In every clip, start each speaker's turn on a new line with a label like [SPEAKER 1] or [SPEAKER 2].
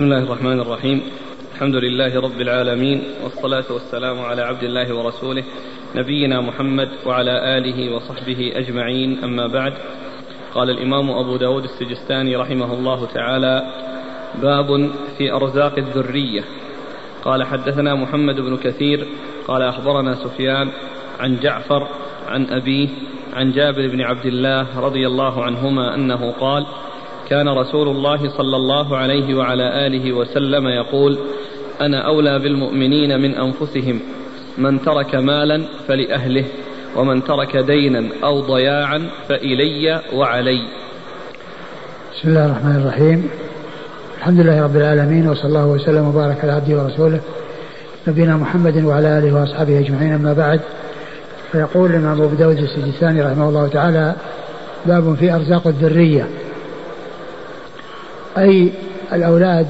[SPEAKER 1] بسم الله الرحمن الرحيم الحمد لله رب العالمين والصلاة والسلام على عبد الله ورسوله نبينا محمد وعلى آله وصحبه أجمعين أما بعد قال الإمام أبو داود السجستاني رحمه الله تعالى باب في أرزاق الذرية قال حدثنا محمد بن كثير قال أخبرنا سفيان عن جعفر عن أبيه عن جابر بن عبد الله رضي الله عنهما أنه قال كان رسول الله صلى الله عليه وعلى آله وسلم يقول أنا أولى بالمؤمنين من أنفسهم من ترك مالا فلأهله ومن ترك دينا أو ضياعا فإلي وعلي
[SPEAKER 2] بسم الله الرحمن الرحيم الحمد لله رب العالمين وصلى الله وسلم وبارك على عبده ورسوله نبينا محمد وعلى اله واصحابه اجمعين اما بعد فيقول الامام ابو داود السجستاني رحمه الله تعالى باب في ارزاق الذريه أي الأولاد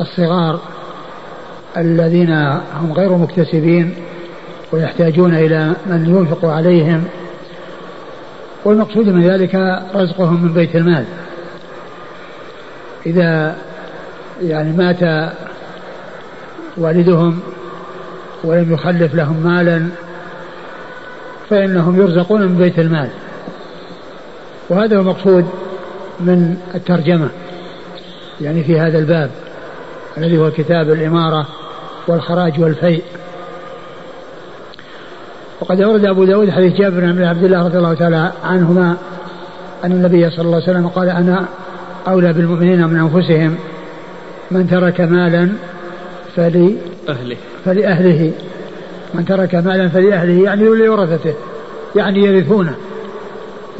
[SPEAKER 2] الصغار الذين هم غير مكتسبين ويحتاجون إلى من ينفق عليهم والمقصود من ذلك رزقهم من بيت المال إذا يعني مات والدهم ولم يخلف لهم مالا فإنهم يرزقون من بيت المال وهذا هو المقصود من الترجمه يعني في هذا الباب الذي هو كتاب الإمارة والخراج والفيء وقد أورد أبو داود حديث جابر بن عبد الله رضي الله تعالى عنهما أن النبي صلى الله عليه وسلم قال أنا أولى بالمؤمنين من أنفسهم من ترك مالا فلي أهله فلأهله من ترك مالا فلأهله يعني لورثته يعني يرثونه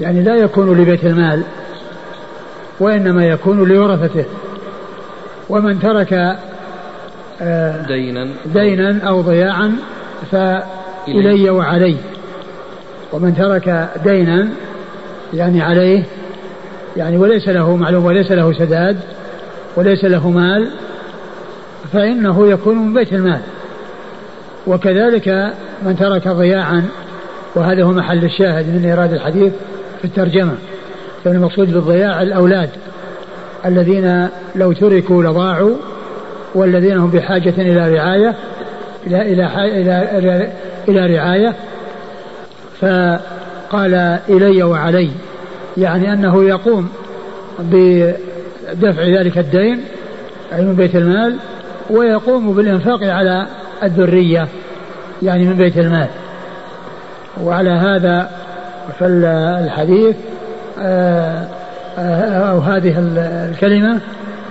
[SPEAKER 2] يعني لا يكون لبيت المال وإنما يكون لورثته ومن ترك
[SPEAKER 1] آه، دينا دينا
[SPEAKER 2] أو ضياعا فإلي وعلي ومن ترك دينا يعني عليه يعني وليس له معلوم وليس له سداد وليس له مال فإنه يكون من بيت المال وكذلك من ترك ضياعا وهذا هو محل الشاهد من إيراد الحديث في الترجمة فالمقصود بالضياع الأولاد الذين لو تركوا لضاعوا والذين هم بحاجة إلى رعاية إلى إلى إلى إلى, رعاية فقال إلي وعلي يعني أنه يقوم بدفع ذلك الدين من بيت المال ويقوم بالإنفاق على الذرية يعني من بيت المال وعلى هذا فالحديث آه أو هذه الكلمة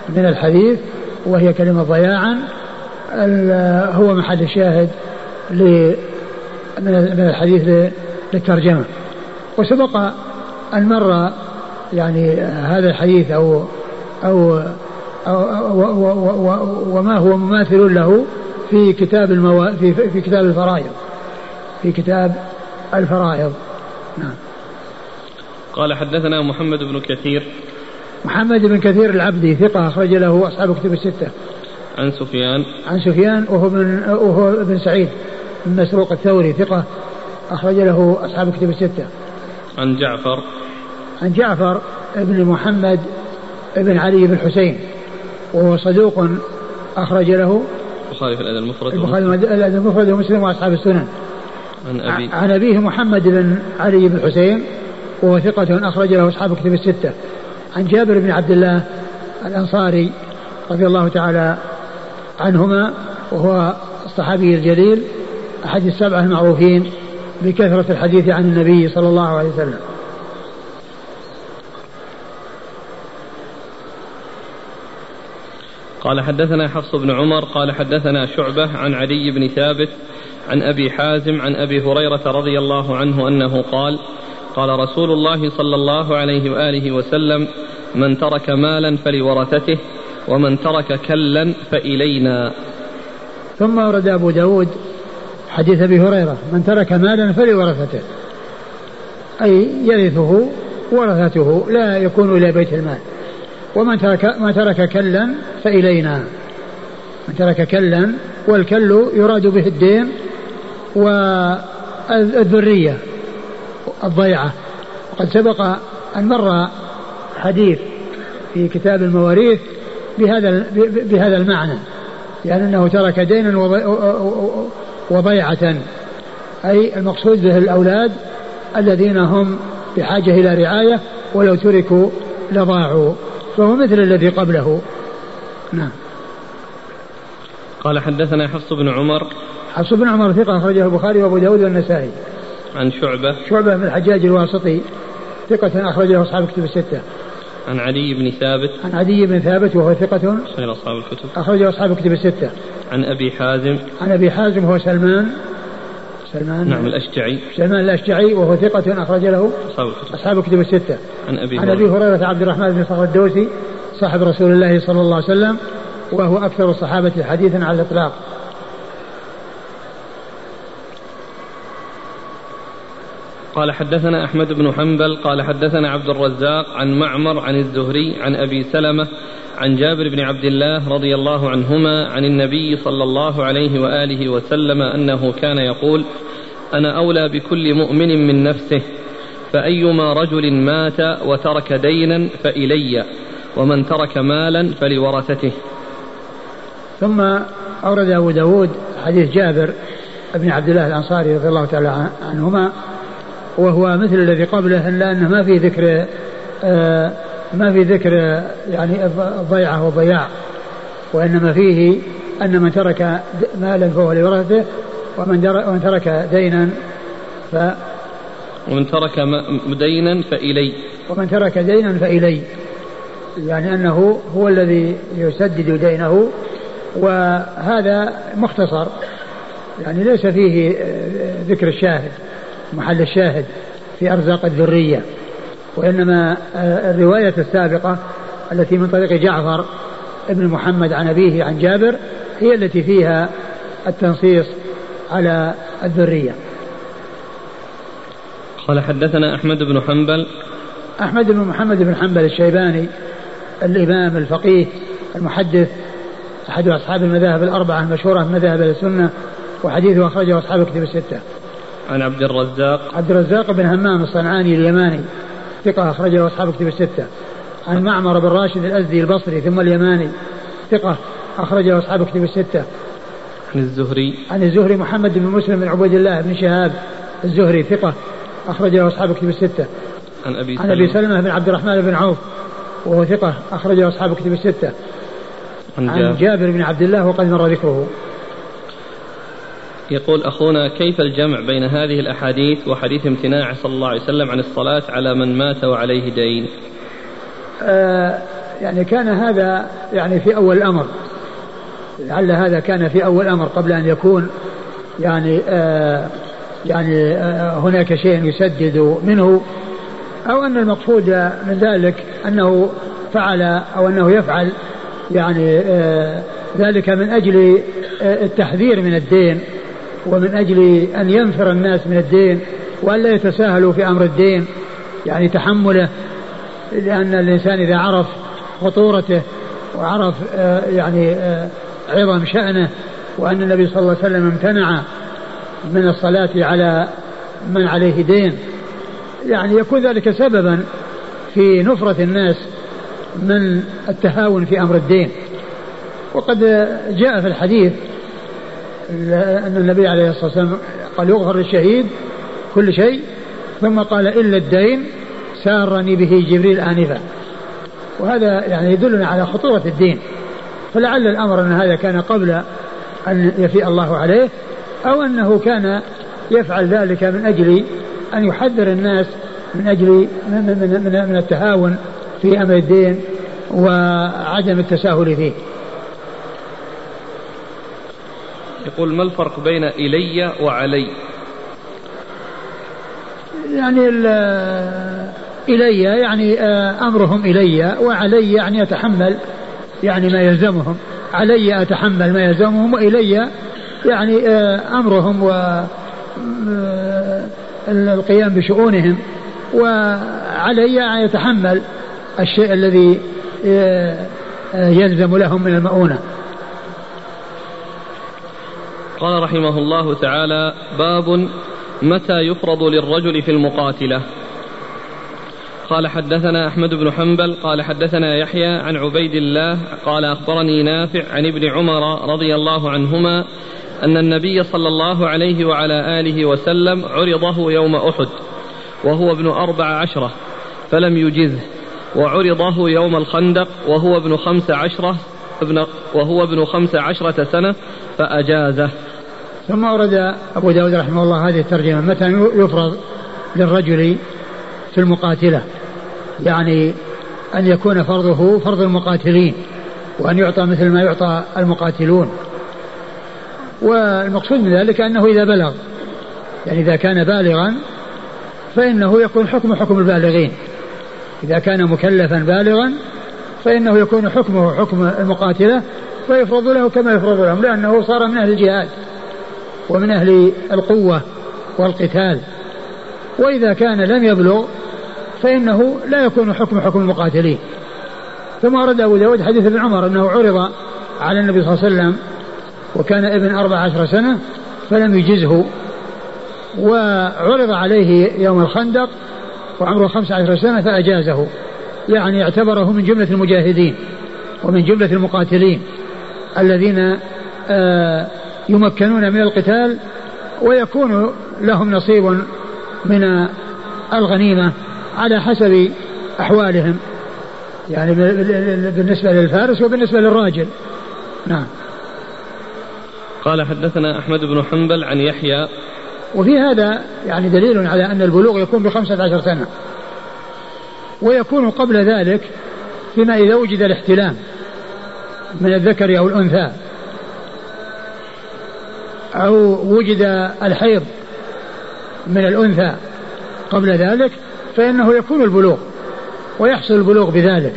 [SPEAKER 2] من الحديث وهي كلمة ضياعا هو محل الشاهد من الحديث للترجمة وسبق أن مر يعني هذا الحديث أو أو, أو, وما هو مماثل له في كتاب الموا في, في كتاب الفرائض في كتاب الفرائض نعم
[SPEAKER 1] قال حدثنا محمد بن كثير
[SPEAKER 2] محمد بن كثير العبدي ثقة أخرج له أصحاب كتب الستة
[SPEAKER 1] عن سفيان
[SPEAKER 2] عن سفيان وهو من وهو ابن سعيد بن مسروق الثوري ثقة أخرج له أصحاب كتب الستة
[SPEAKER 1] عن جعفر
[SPEAKER 2] عن جعفر ابن محمد ابن علي بن حسين وهو صدوق أخرج له البخاري في الأدب المفرد البخاري في الأدب المفرد ومسلم وأصحاب السنن عن أبي عن أبيه محمد بن علي بن حسين وهو ثقة أخرج له أصحاب كتب الستة عن جابر بن عبد الله الأنصاري رضي الله تعالى عنهما وهو الصحابي الجليل أحد السبعة المعروفين بكثرة الحديث عن النبي صلى الله عليه وسلم
[SPEAKER 1] قال حدثنا حفص بن عمر قال حدثنا شعبة عن علي بن ثابت عن أبي حازم عن أبي هريرة رضي الله عنه أنه قال قال رسول الله صلى الله عليه واله وسلم من ترك مالا فلورثته ومن ترك كلا فإلينا
[SPEAKER 2] ثم ورد أبو داود حديث أبي هريرة من ترك مالا فلورثته أي يرثه ورثته لا يكون إلى بيت المال ومن ترك ما ترك كلا فإلينا من ترك كلا والكل يراد به الدين والذرية الضيعة وقد سبق أن مر حديث في كتاب المواريث بهذا بهذا المعنى يعني أنه ترك دينا وضيعة أي المقصود به الأولاد الذين هم بحاجة إلى رعاية ولو تركوا لضاعوا فهو مثل الذي قبله نعم
[SPEAKER 1] قال حدثنا حفص بن عمر
[SPEAKER 2] حفص بن عمر ثقة أخرجه البخاري وأبو داود والنسائي
[SPEAKER 1] عن شعبة
[SPEAKER 2] شعبة بن الحجاج الواسطي ثقة أخرج له أصحاب الكتب الستة
[SPEAKER 1] عن علي بن ثابت
[SPEAKER 2] عن علي بن ثابت وهو ثقة غير أصحاب الكتب أخرجه أصحاب
[SPEAKER 1] الكتب
[SPEAKER 2] الستة
[SPEAKER 1] عن أبي حازم
[SPEAKER 2] عن أبي حازم هو سلمان
[SPEAKER 1] سلمان نعم الأشجعي
[SPEAKER 2] سلمان الأشجعي وهو ثقة أخرج له أصحاب الكتب أصحاب الكتب الستة عن أبي عن أبي هريرة عبد الرحمن بن صخر الدوسي صاحب رسول الله صلى الله عليه وسلم وهو أكثر الصحابة حديثا على الإطلاق
[SPEAKER 1] قال حدثنا أحمد بن حنبل قال حدثنا عبد الرزاق عن معمر عن الزهري عن أبي سلمة عن جابر بن عبد الله رضي الله عنهما عن النبي صلى الله عليه وآله وسلم أنه كان يقول أنا أولى بكل مؤمن من نفسه فأيما رجل مات وترك دينا فإلي ومن ترك مالا فلورثته
[SPEAKER 2] ثم أورد أبو داود حديث جابر بن عبد الله الأنصاري رضي الله تعالى عنهما وهو مثل الذي قبله إلا أنه ما في ذكر آه، ما في ذكر يعني ضيعة وضياع وإنما فيه أن من ترك مالا فهو لورثته ومن ترك دينا ف
[SPEAKER 1] ومن ترك دينا فإلي
[SPEAKER 2] ومن ترك دينا فإلي يعني أنه هو الذي يسدد دينه وهذا مختصر يعني ليس فيه آه، ذكر الشاهد محل الشاهد في أرزاق الذرية وإنما آه، الرواية السابقة التي من طريق جعفر ابن محمد عن أبيه عن جابر هي التي فيها التنصيص على الذرية
[SPEAKER 1] قال حدثنا أحمد بن حنبل
[SPEAKER 2] أحمد بن محمد بن حنبل الشيباني الإمام الفقيه المحدث أحد أصحاب المذاهب الأربعة المشهورة من مذاهب السنة وحديثه أخرجه أصحاب الكتب الستة
[SPEAKER 1] عن عبد الرزاق
[SPEAKER 2] عبد الرزاق بن همام الصنعاني اليماني ثقة أخرجه أصحاب كتب الستة عن معمر بن راشد الأزدي البصري ثم اليماني ثقة أخرجه أصحاب كتب الستة
[SPEAKER 1] عن الزهري
[SPEAKER 2] عن الزهري محمد بن مسلم بن عبيد الله بن شهاب الزهري ثقة أخرجه أصحاب كتب الستة عن أبي عن أبي سلمة بن عبد الرحمن بن عوف وهو ثقة أخرجه أصحاب كتب الستة عن جابر, عن جابر بن عبد الله وقد مر ذكره
[SPEAKER 1] يقول أخونا كيف الجمع بين هذه الأحاديث وحديث امتناع صلى الله عليه وسلم عن الصلاة على من مات وعليه دين
[SPEAKER 2] آه يعني كان هذا يعني في أول الأمر لعل هذا كان في أول الأمر قبل أن يكون يعني آه يعني آه هناك شيء يسدد منه أو أن المقصود من ذلك أنه فعل أو أنه يفعل يعني آه، ذلك من أجل آه، التحذير من الدين ومن أجل أن ينفر الناس من الدين وأن لا يتساهلوا في أمر الدين يعني تحمله لأن الإنسان إذا عرف خطورته وعرف آه، يعني آه، عظم شأنه وأن النبي صلى الله عليه وسلم امتنع من الصلاة على من عليه دين يعني يكون ذلك سببا في نفرة الناس من التهاون في أمر الدين وقد جاء في الحديث أن النبي عليه الصلاة والسلام قال يغفر للشهيد كل شيء ثم قال إلا الدين سارني به جبريل آنفا وهذا يعني يدلنا على خطورة الدين فلعل الأمر أن هذا كان قبل أن يفيء الله عليه أو أنه كان يفعل ذلك من أجل أن يحذر الناس من أجل من, من, من, من التهاون في أمر الدين وعدم التساهل فيه
[SPEAKER 1] يقول ما الفرق بين إلي وعلي
[SPEAKER 2] يعني إلي يعني آه، أمرهم إلي وعلي يعني أتحمل يعني ما يلزمهم علي أتحمل ما يلزمهم وإلي يعني آه، أمرهم و آه، القيام بشؤونهم وعلي أن يعني يتحمل الشيء الذي يلزم لهم من المؤونة
[SPEAKER 1] قال رحمه الله تعالى باب متى يفرض للرجل في المقاتله قال حدثنا احمد بن حنبل قال حدثنا يحيى عن عبيد الله قال اخبرني نافع عن ابن عمر رضي الله عنهما ان النبي صلى الله عليه وعلى اله وسلم عرضه يوم احد وهو ابن اربع عشره فلم يجزه وعرضه يوم الخندق وهو ابن خمس عشره ابن وهو ابن خمس عشرة سنة فأجازه
[SPEAKER 2] ثم ورد أبو داود رحمه الله هذه الترجمة متى يفرض للرجل في المقاتلة يعني أن يكون فرضه فرض المقاتلين وأن يعطى مثل ما يعطى المقاتلون والمقصود من ذلك أنه إذا بلغ يعني إذا كان بالغا فإنه يكون حكم حكم البالغين إذا كان مكلفا بالغا فإنه يكون حكمه حكم المقاتلة فيفرض له كما يفرض لهم لأنه صار من أهل الجهاد ومن أهل القوة والقتال وإذا كان لم يبلغ فإنه لا يكون حكم حكم المقاتلين ثم أرد أبو داود حديث ابن عمر أنه عرض على النبي صلى الله عليه وسلم وكان ابن أربع عشر سنة فلم يجزه وعرض عليه يوم الخندق وعمره خمس عشر سنة فأجازه يعني اعتبره من جملة المجاهدين ومن جملة المقاتلين الذين آه يمكنون من القتال ويكون لهم نصيب من الغنيمة على حسب أحوالهم يعني بالنسبة للفارس وبالنسبة للراجل نعم
[SPEAKER 1] قال حدثنا أحمد بن حنبل عن يحيى
[SPEAKER 2] وفي هذا يعني دليل على أن البلوغ يكون بخمسة عشر سنة ويكون قبل ذلك فيما إذا وجد الاحتلام من الذكر أو الأنثى أو وجد الحيض من الأنثى قبل ذلك فإنه يكون البلوغ ويحصل البلوغ بذلك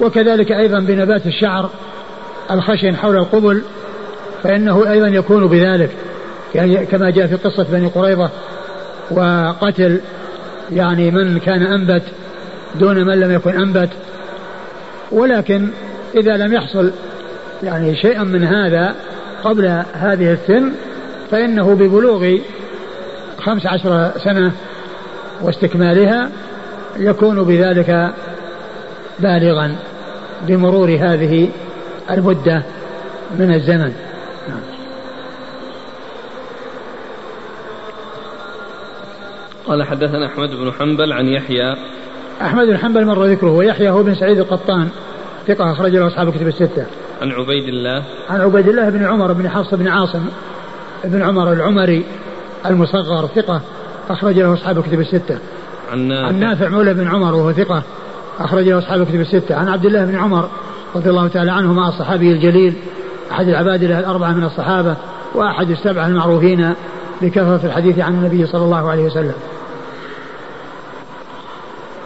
[SPEAKER 2] وكذلك أيضا بنبات الشعر الخشن حول القبل فإنه أيضا يكون بذلك يعني كما جاء في قصة بني قريظة وقتل يعني من كان أنبت دون من لم يكن أنبت ولكن إذا لم يحصل يعني شيئا من هذا قبل هذه السن فإنه ببلوغ خمس عشر سنة واستكمالها يكون بذلك بالغا بمرور هذه المدة من الزمن
[SPEAKER 1] قال حدثنا أحمد بن حنبل عن يحيى
[SPEAKER 2] أحمد بن حنبل مر ذكره ويحيى هو بن سعيد القطان ثقة أخرج له أصحاب كتب الستة
[SPEAKER 1] عن عبيد الله
[SPEAKER 2] عن عبيد الله بن عمر بن حفص بن عاصم بن عمر العمري المصغر ثقة أخرج له أصحاب الكتب الستة عن نافع عن نافع مولى بن عمر وهو ثقة أخرج له أصحاب الكتب الستة عن عبد الله بن عمر رضي الله تعالى عنهما الصحابي الجليل أحد العبادلة الأربعة من الصحابة وأحد السبعة المعروفين بكثرة الحديث عن النبي صلى الله عليه وسلم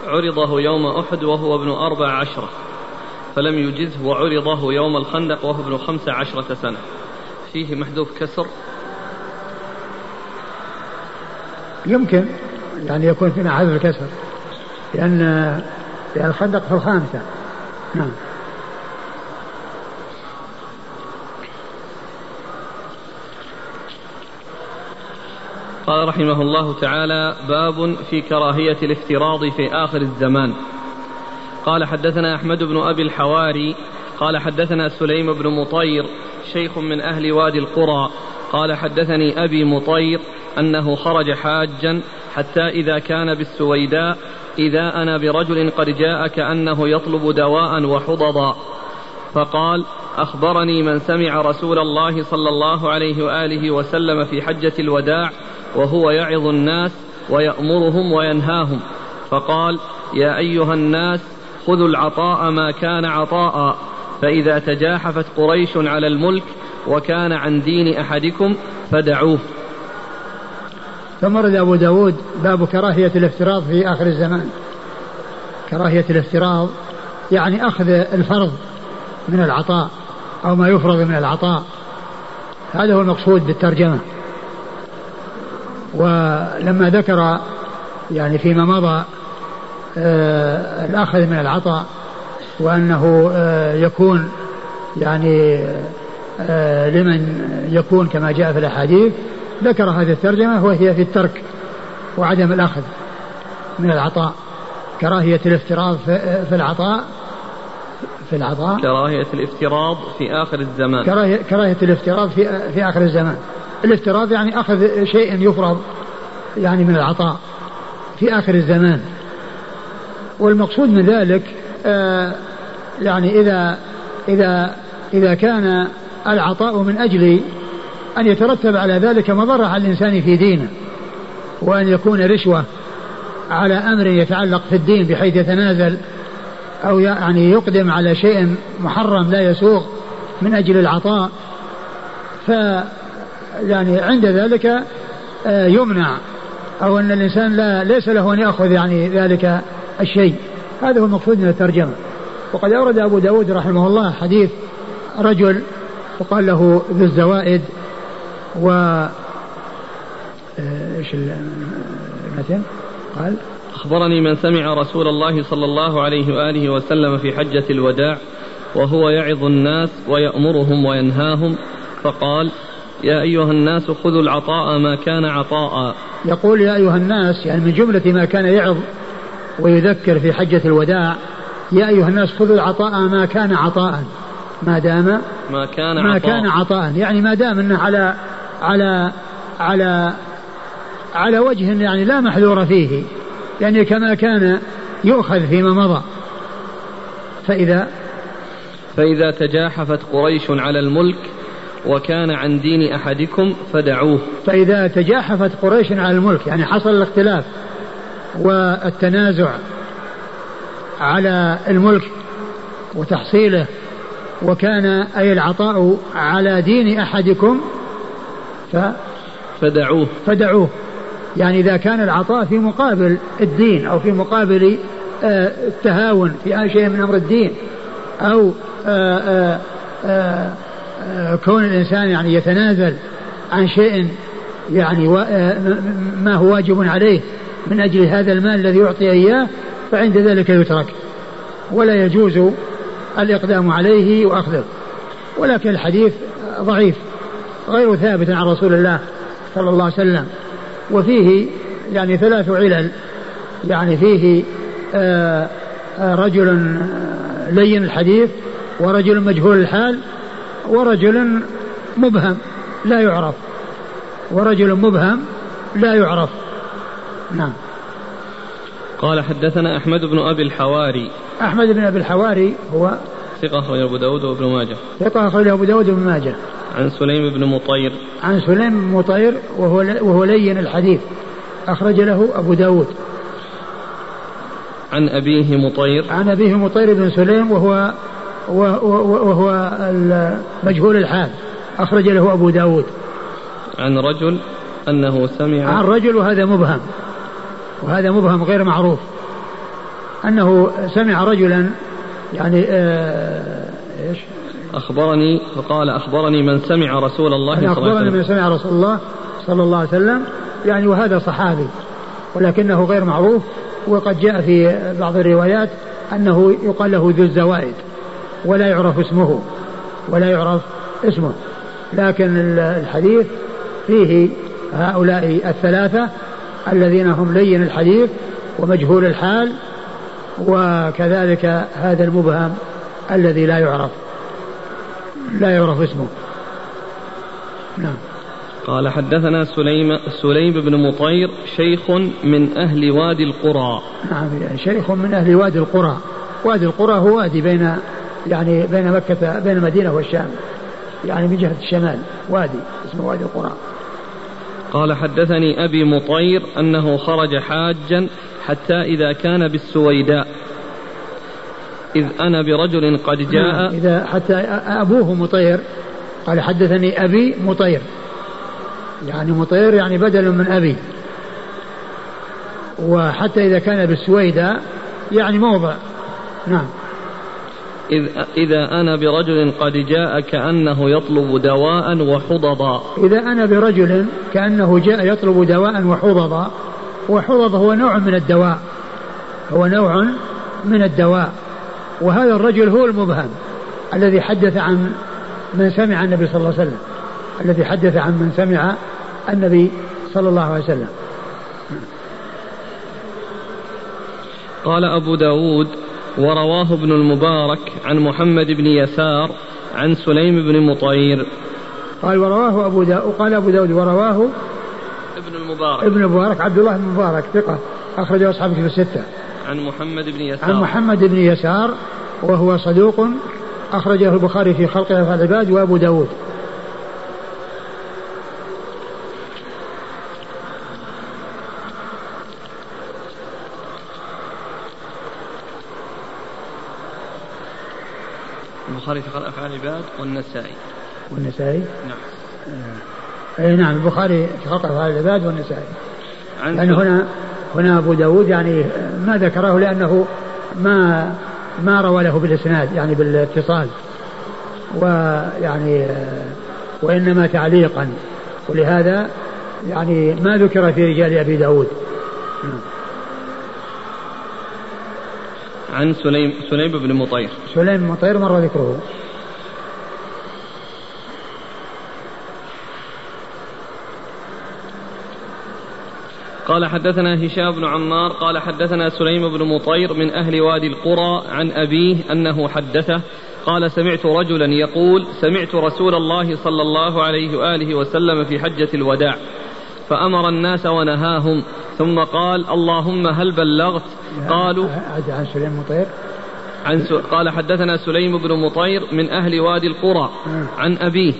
[SPEAKER 1] عرضه يوم أحد وهو ابن أربع عشرة فلم يجزه وعرضه يوم الخندق وهو ابن خمس عشرة سنة فيه محذوف كسر
[SPEAKER 2] يمكن يعني يكون فينا حذف الكسر لأن لأن الخندق في الخامسة نعم
[SPEAKER 1] قال رحمه الله تعالى باب في كراهية الافتراض في آخر الزمان قال حدثنا أحمد بن أبي الحواري قال حدثنا سليم بن مطير شيخ من أهل وادي القرى قال حدثني أبي مطير أنه خرج حاجا حتى إذا كان بالسويداء إذا أنا برجل قد جاء كأنه يطلب دواء وحضضا فقال أخبرني من سمع رسول الله صلى الله عليه وآله وسلم في حجة الوداع وهو يعظ الناس ويأمرهم وينهاهم فقال يا أيها الناس خذوا العطاء ما كان عطاء فإذا تجاحفت قريش على الملك وكان عن دين أحدكم فدعوه
[SPEAKER 2] ثم رد أبو داود باب كراهية الافتراض في آخر الزمان كراهية الافتراض يعني أخذ الفرض من العطاء أو ما يفرض من العطاء هذا هو المقصود بالترجمة ولما ذكر يعني فيما مضى آه، الأخذ من العطاء وأنه آه، يكون يعني آه، لمن يكون كما جاء في الأحاديث ذكر هذه الترجمة وهي في الترك وعدم الأخذ من العطاء كراهية الافتراض في العطاء
[SPEAKER 1] في العطاء كراهية الافتراض في آخر الزمان كراهية,
[SPEAKER 2] كراهية الافتراض في, في آخر الزمان الافتراض يعني أخذ شيء يفرض يعني من العطاء في آخر الزمان والمقصود من ذلك آه، يعني إذا إذا إذا كان العطاء من أجل أن يترتب على ذلك مضرة على الإنسان في دينه وأن يكون رشوة على أمر يتعلق في الدين بحيث يتنازل أو يعني يقدم على شيء محرم لا يسوغ من أجل العطاء ف يعني عند ذلك آه، يمنع أو أن الإنسان لا ليس له أن يأخذ يعني ذلك الشيء هذا هو المقصود من الترجمة وقد أورد أبو داود رحمه الله حديث رجل وقال له ذو الزوائد و آه،
[SPEAKER 1] ايش المثل؟ قال أخبرني من سمع رسول الله صلى الله عليه وآله وسلم في حجة الوداع وهو يعظ الناس ويأمرهم وينهاهم فقال يا أيها الناس خذوا العطاء ما كان عطاء
[SPEAKER 2] يقول يا أيها الناس يعني من جملة ما كان يعظ ويذكر في حجة الوداع يا أيها الناس خذوا العطاء ما كان
[SPEAKER 1] عطاء
[SPEAKER 2] ما دام
[SPEAKER 1] ما كان ما
[SPEAKER 2] عطاء. كان عطاء يعني ما دام انه على على على على وجه يعني لا محذور فيه يعني كما كان يؤخذ فيما مضى فإذا
[SPEAKER 1] فإذا تجاحفت قريش على الملك وكان عن دين أحدكم فدعوه
[SPEAKER 2] فإذا تجاحفت قريش على الملك يعني حصل الاختلاف والتنازع على الملك وتحصيله وكان أي العطاء على دين أحدكم
[SPEAKER 1] ف فدعوه
[SPEAKER 2] فدعوه يعني إذا كان العطاء في مقابل الدين أو في مقابل آه، التهاون في شيء من أمر الدين أو آه، آه، كون الإنسان يعني يتنازل عن شيء يعني ما هو واجب عليه من أجل هذا المال الذي يعطي إياه فعند ذلك يترك ولا يجوز الإقدام عليه وأخذه ولكن الحديث ضعيف غير ثابت عن رسول الله صلى الله عليه وسلم وفيه يعني ثلاث علل يعني فيه آه، آه، رجل آه، لين الحديث ورجل مجهول الحال ورجل مبهم لا يعرف ورجل مبهم لا يعرف
[SPEAKER 1] نعم قال حدثنا أحمد بن أبي الحواري
[SPEAKER 2] أحمد بن أبي الحواري هو
[SPEAKER 1] ثقة أخرجه أبو داود وابن ماجه
[SPEAKER 2] ثقة أخرجه أبو داود وابن ماجه
[SPEAKER 1] عن سليم بن مطير
[SPEAKER 2] عن سليم بن مطير وهو وهو لين الحديث أخرج له أبو داود
[SPEAKER 1] عن أبيه مطير
[SPEAKER 2] عن أبيه مطير بن سليم وهو وهو مجهول الحال أخرج له أبو داود
[SPEAKER 1] عن رجل أنه سمع
[SPEAKER 2] عن رجل وهذا مبهم وهذا مبهم غير معروف أنه سمع رجلا يعني
[SPEAKER 1] آه إيش أخبرني فقال أخبرني من سمع رسول الله يعني صلى الله عليه وسلم أخبرني من سمع رسول الله صلى الله عليه وسلم
[SPEAKER 2] يعني وهذا صحابي ولكنه غير معروف وقد جاء في بعض الروايات أنه يقال له ذو الزوائد ولا يعرف اسمه ولا يعرف اسمه لكن الحديث فيه هؤلاء الثلاثة الذين هم لين الحديث ومجهول الحال وكذلك هذا المبهم الذي لا يعرف لا يعرف اسمه
[SPEAKER 1] نعم قال حدثنا سليم سليم بن مطير شيخ من أهل وادي القرى
[SPEAKER 2] نعم شيخ من أهل وادي القرى وادي القرى هو وادي بين يعني بين مكة بين المدينة والشام يعني من جهة الشمال وادي اسمه وادي القرى
[SPEAKER 1] قال حدثني أبي مطير أنه خرج حاجا حتى إذا كان بالسويداء إذ أنا برجل قد جاء نعم،
[SPEAKER 2] إذا حتى أبوه مطير قال حدثني أبي مطير يعني مطير يعني بدل من أبي وحتى إذا كان بالسويداء يعني موضع نعم
[SPEAKER 1] إذ إذا أنا برجل قد جاء كأنه يطلب دواء وحضضا
[SPEAKER 2] إذا أنا برجل كأنه جاء يطلب دواء وحضضا وحضض هو نوع من الدواء هو نوع من الدواء وهذا الرجل هو المبهم الذي حدث عن من سمع النبي صلى الله عليه وسلم الذي حدث عن من سمع النبي صلى الله عليه وسلم
[SPEAKER 1] قال أبو داود ورواه ابن المبارك عن محمد بن يسار عن سليم بن مطير
[SPEAKER 2] قال ورواه أبو داود وقال أبو داود ورواه
[SPEAKER 1] ابن المبارك
[SPEAKER 2] ابن المبارك عبد الله بن المبارك ثقة أخرجه أصحاب كتب الستة
[SPEAKER 1] عن محمد بن يسار
[SPEAKER 2] عن محمد بن يسار وهو صدوق أخرجه البخاري في خلق أفعال العباد وأبو داود البخاري في خلق أفعال العباد والنسائي والنسائي نعم آه. أي نعم
[SPEAKER 1] البخاري
[SPEAKER 2] في خلق أفعال العباد والنسائي عن يعني هنا هنا أبو داود يعني ما ذكره لأنه ما ما روى له بالإسناد يعني بالاتصال ويعني آه، وإنما تعليقا ولهذا يعني ما ذكر في رجال أبي داود نعم.
[SPEAKER 1] عن سليم سليم بن مطير
[SPEAKER 2] سليم بن مطير مر ذكره
[SPEAKER 1] قال حدثنا هشام بن عمار قال حدثنا سليم بن مطير من أهل وادي القرى عن أبيه أنه حدثه قال سمعت رجلا يقول سمعت رسول الله صلى الله عليه وآله وسلم في حجة الوداع فأمر الناس ونهاهم ثم قال اللهم هل بلغت
[SPEAKER 2] قالوا عن سليم مطير
[SPEAKER 1] عن سو... قال حدثنا سليم بن مطير من أهل وادي القرى عن أبيه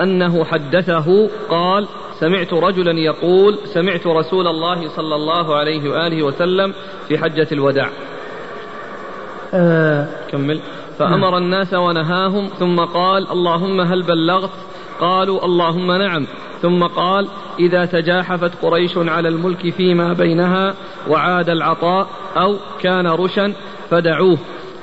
[SPEAKER 1] أنه حدثه قال سمعت رجلا يقول سمعت رسول الله صلى الله عليه وآله وسلم في حجة الوداع آه. كمل فأمر نعم. الناس ونهاهم ثم قال اللهم هل بلغت قالوا اللهم نعم ثم قال إذا تجاحفت قريش على الملك فيما بينها وعاد العطاء أو كان رشا فدعوه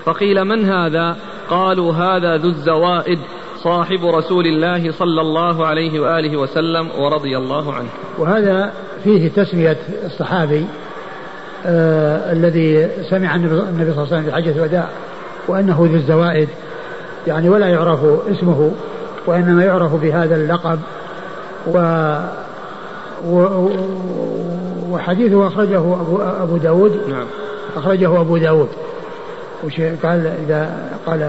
[SPEAKER 1] فقيل من هذا قالوا هذا ذو الزوائد صاحب رسول الله صلى الله عليه وآله وسلم ورضي الله عنه
[SPEAKER 2] وهذا فيه تسمية الصحابي آه الذي سمع النبي صلى الله عليه وسلم في حجة الوداع وأنه ذو الزوائد يعني ولا يعرف اسمه وإنما يعرف بهذا اللقب و وحديثه أخرجه أبو, أبو داود نعم أخرجه أبو داود وش قال إذا قال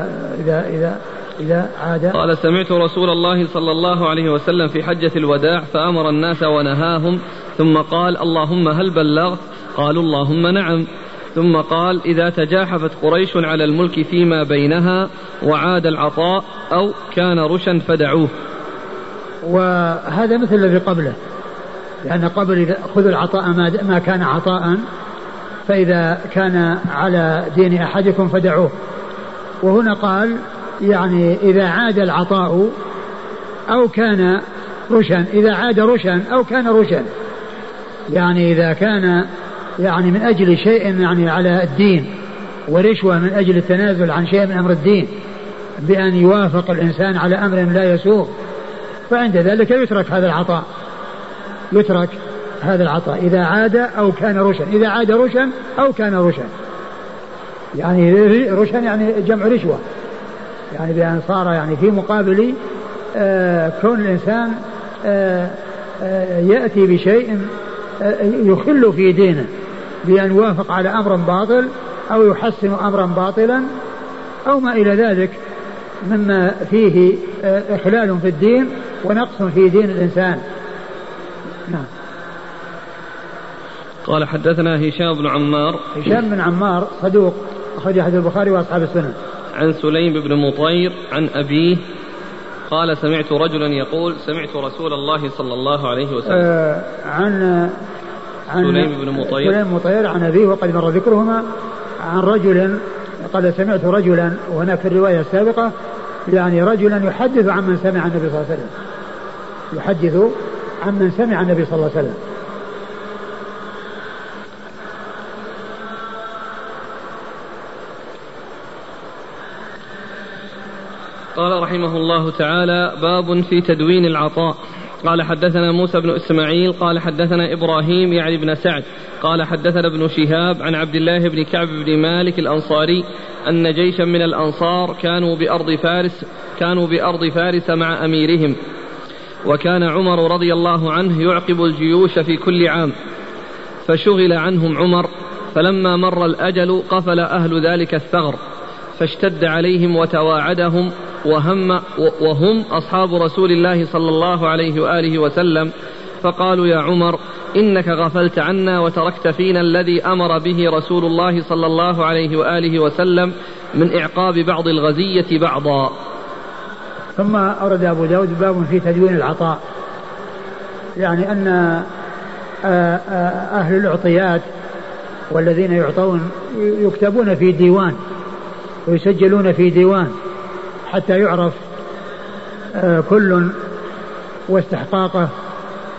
[SPEAKER 2] إذا إذا إذا عاد
[SPEAKER 1] قال سمعت رسول الله صلى الله عليه وسلم في حجة الوداع فأمر الناس ونهاهم ثم قال اللهم هل بلغت قالوا اللهم نعم ثم قال إذا تجاحفت قريش على الملك فيما بينها وعاد العطاء أو كان رشا فدعوه
[SPEAKER 2] وهذا مثل الذي قبله لأن قبل إذا خذوا العطاء ما, ما كان عطاء فإذا كان على دين أحدكم فدعوه وهنا قال يعني إذا عاد العطاء أو كان رشا إذا عاد رشا أو كان رشا يعني إذا كان يعني من أجل شيء يعني على الدين ورشوة من أجل التنازل عن شيء من أمر الدين بأن يوافق الإنسان على أمر لا يسوغ فعند ذلك يترك هذا العطاء يترك هذا العطاء إذا عاد أو كان رشا إذا عاد رشا أو كان رشا يعني رشا يعني جمع رشوة يعني بأن صار يعني في مقابل آه، كون الإنسان آه، آه، يأتي بشيء يخل في دينه بأن يوافق على أمر باطل أو يحسن أمرا باطلا أو ما إلى ذلك مما فيه إخلال آه، في الدين ونقص في دين الإنسان نعم
[SPEAKER 1] قال حدثنا هشام بن عمار
[SPEAKER 2] هشام بن عمار صدوق أخرج أحد البخاري وأصحاب السنة
[SPEAKER 1] عن سليم بن مطير عن أبيه قال سمعت رجلا يقول سمعت رسول الله صلى الله عليه وسلم آه عن
[SPEAKER 2] عن سليم بن مطير سليم بن مطير عن أبيه وقد مر ذكرهما عن رجل قال سمعت رجلا وهناك في الرواية السابقة يعني رجلا يحدث عمن سمع النبي صلى الله عليه وسلم يحدث عمن سمع النبي صلى الله عليه وسلم قال
[SPEAKER 1] رحمه الله تعالى باب في تدوين العطاء قال حدثنا موسى بن اسماعيل قال حدثنا ابراهيم يعني بن سعد قال حدثنا ابن شهاب عن عبد الله بن كعب بن مالك الانصاري ان جيشا من الانصار كانوا بارض فارس كانوا بارض فارس مع اميرهم وكان عمر رضي الله عنه يعقب الجيوش في كل عام فشغل عنهم عمر فلما مر الاجل قفل اهل ذلك الثغر فاشتد عليهم وتواعدهم وهم وهم أصحاب رسول الله صلى الله عليه وآله وسلم فقالوا يا عمر إنك غفلت عنا وتركت فينا الذي أمر به رسول الله صلى الله عليه وآله وسلم من إعقاب بعض الغزية بعضا
[SPEAKER 2] ثم أورد أبو داود باب في تدوين العطاء يعني أن آه، آه، أهل العطيات والذين يعطون يكتبون في ديوان ويسجلون في ديوان حتى يعرف آه، كل واستحقاقه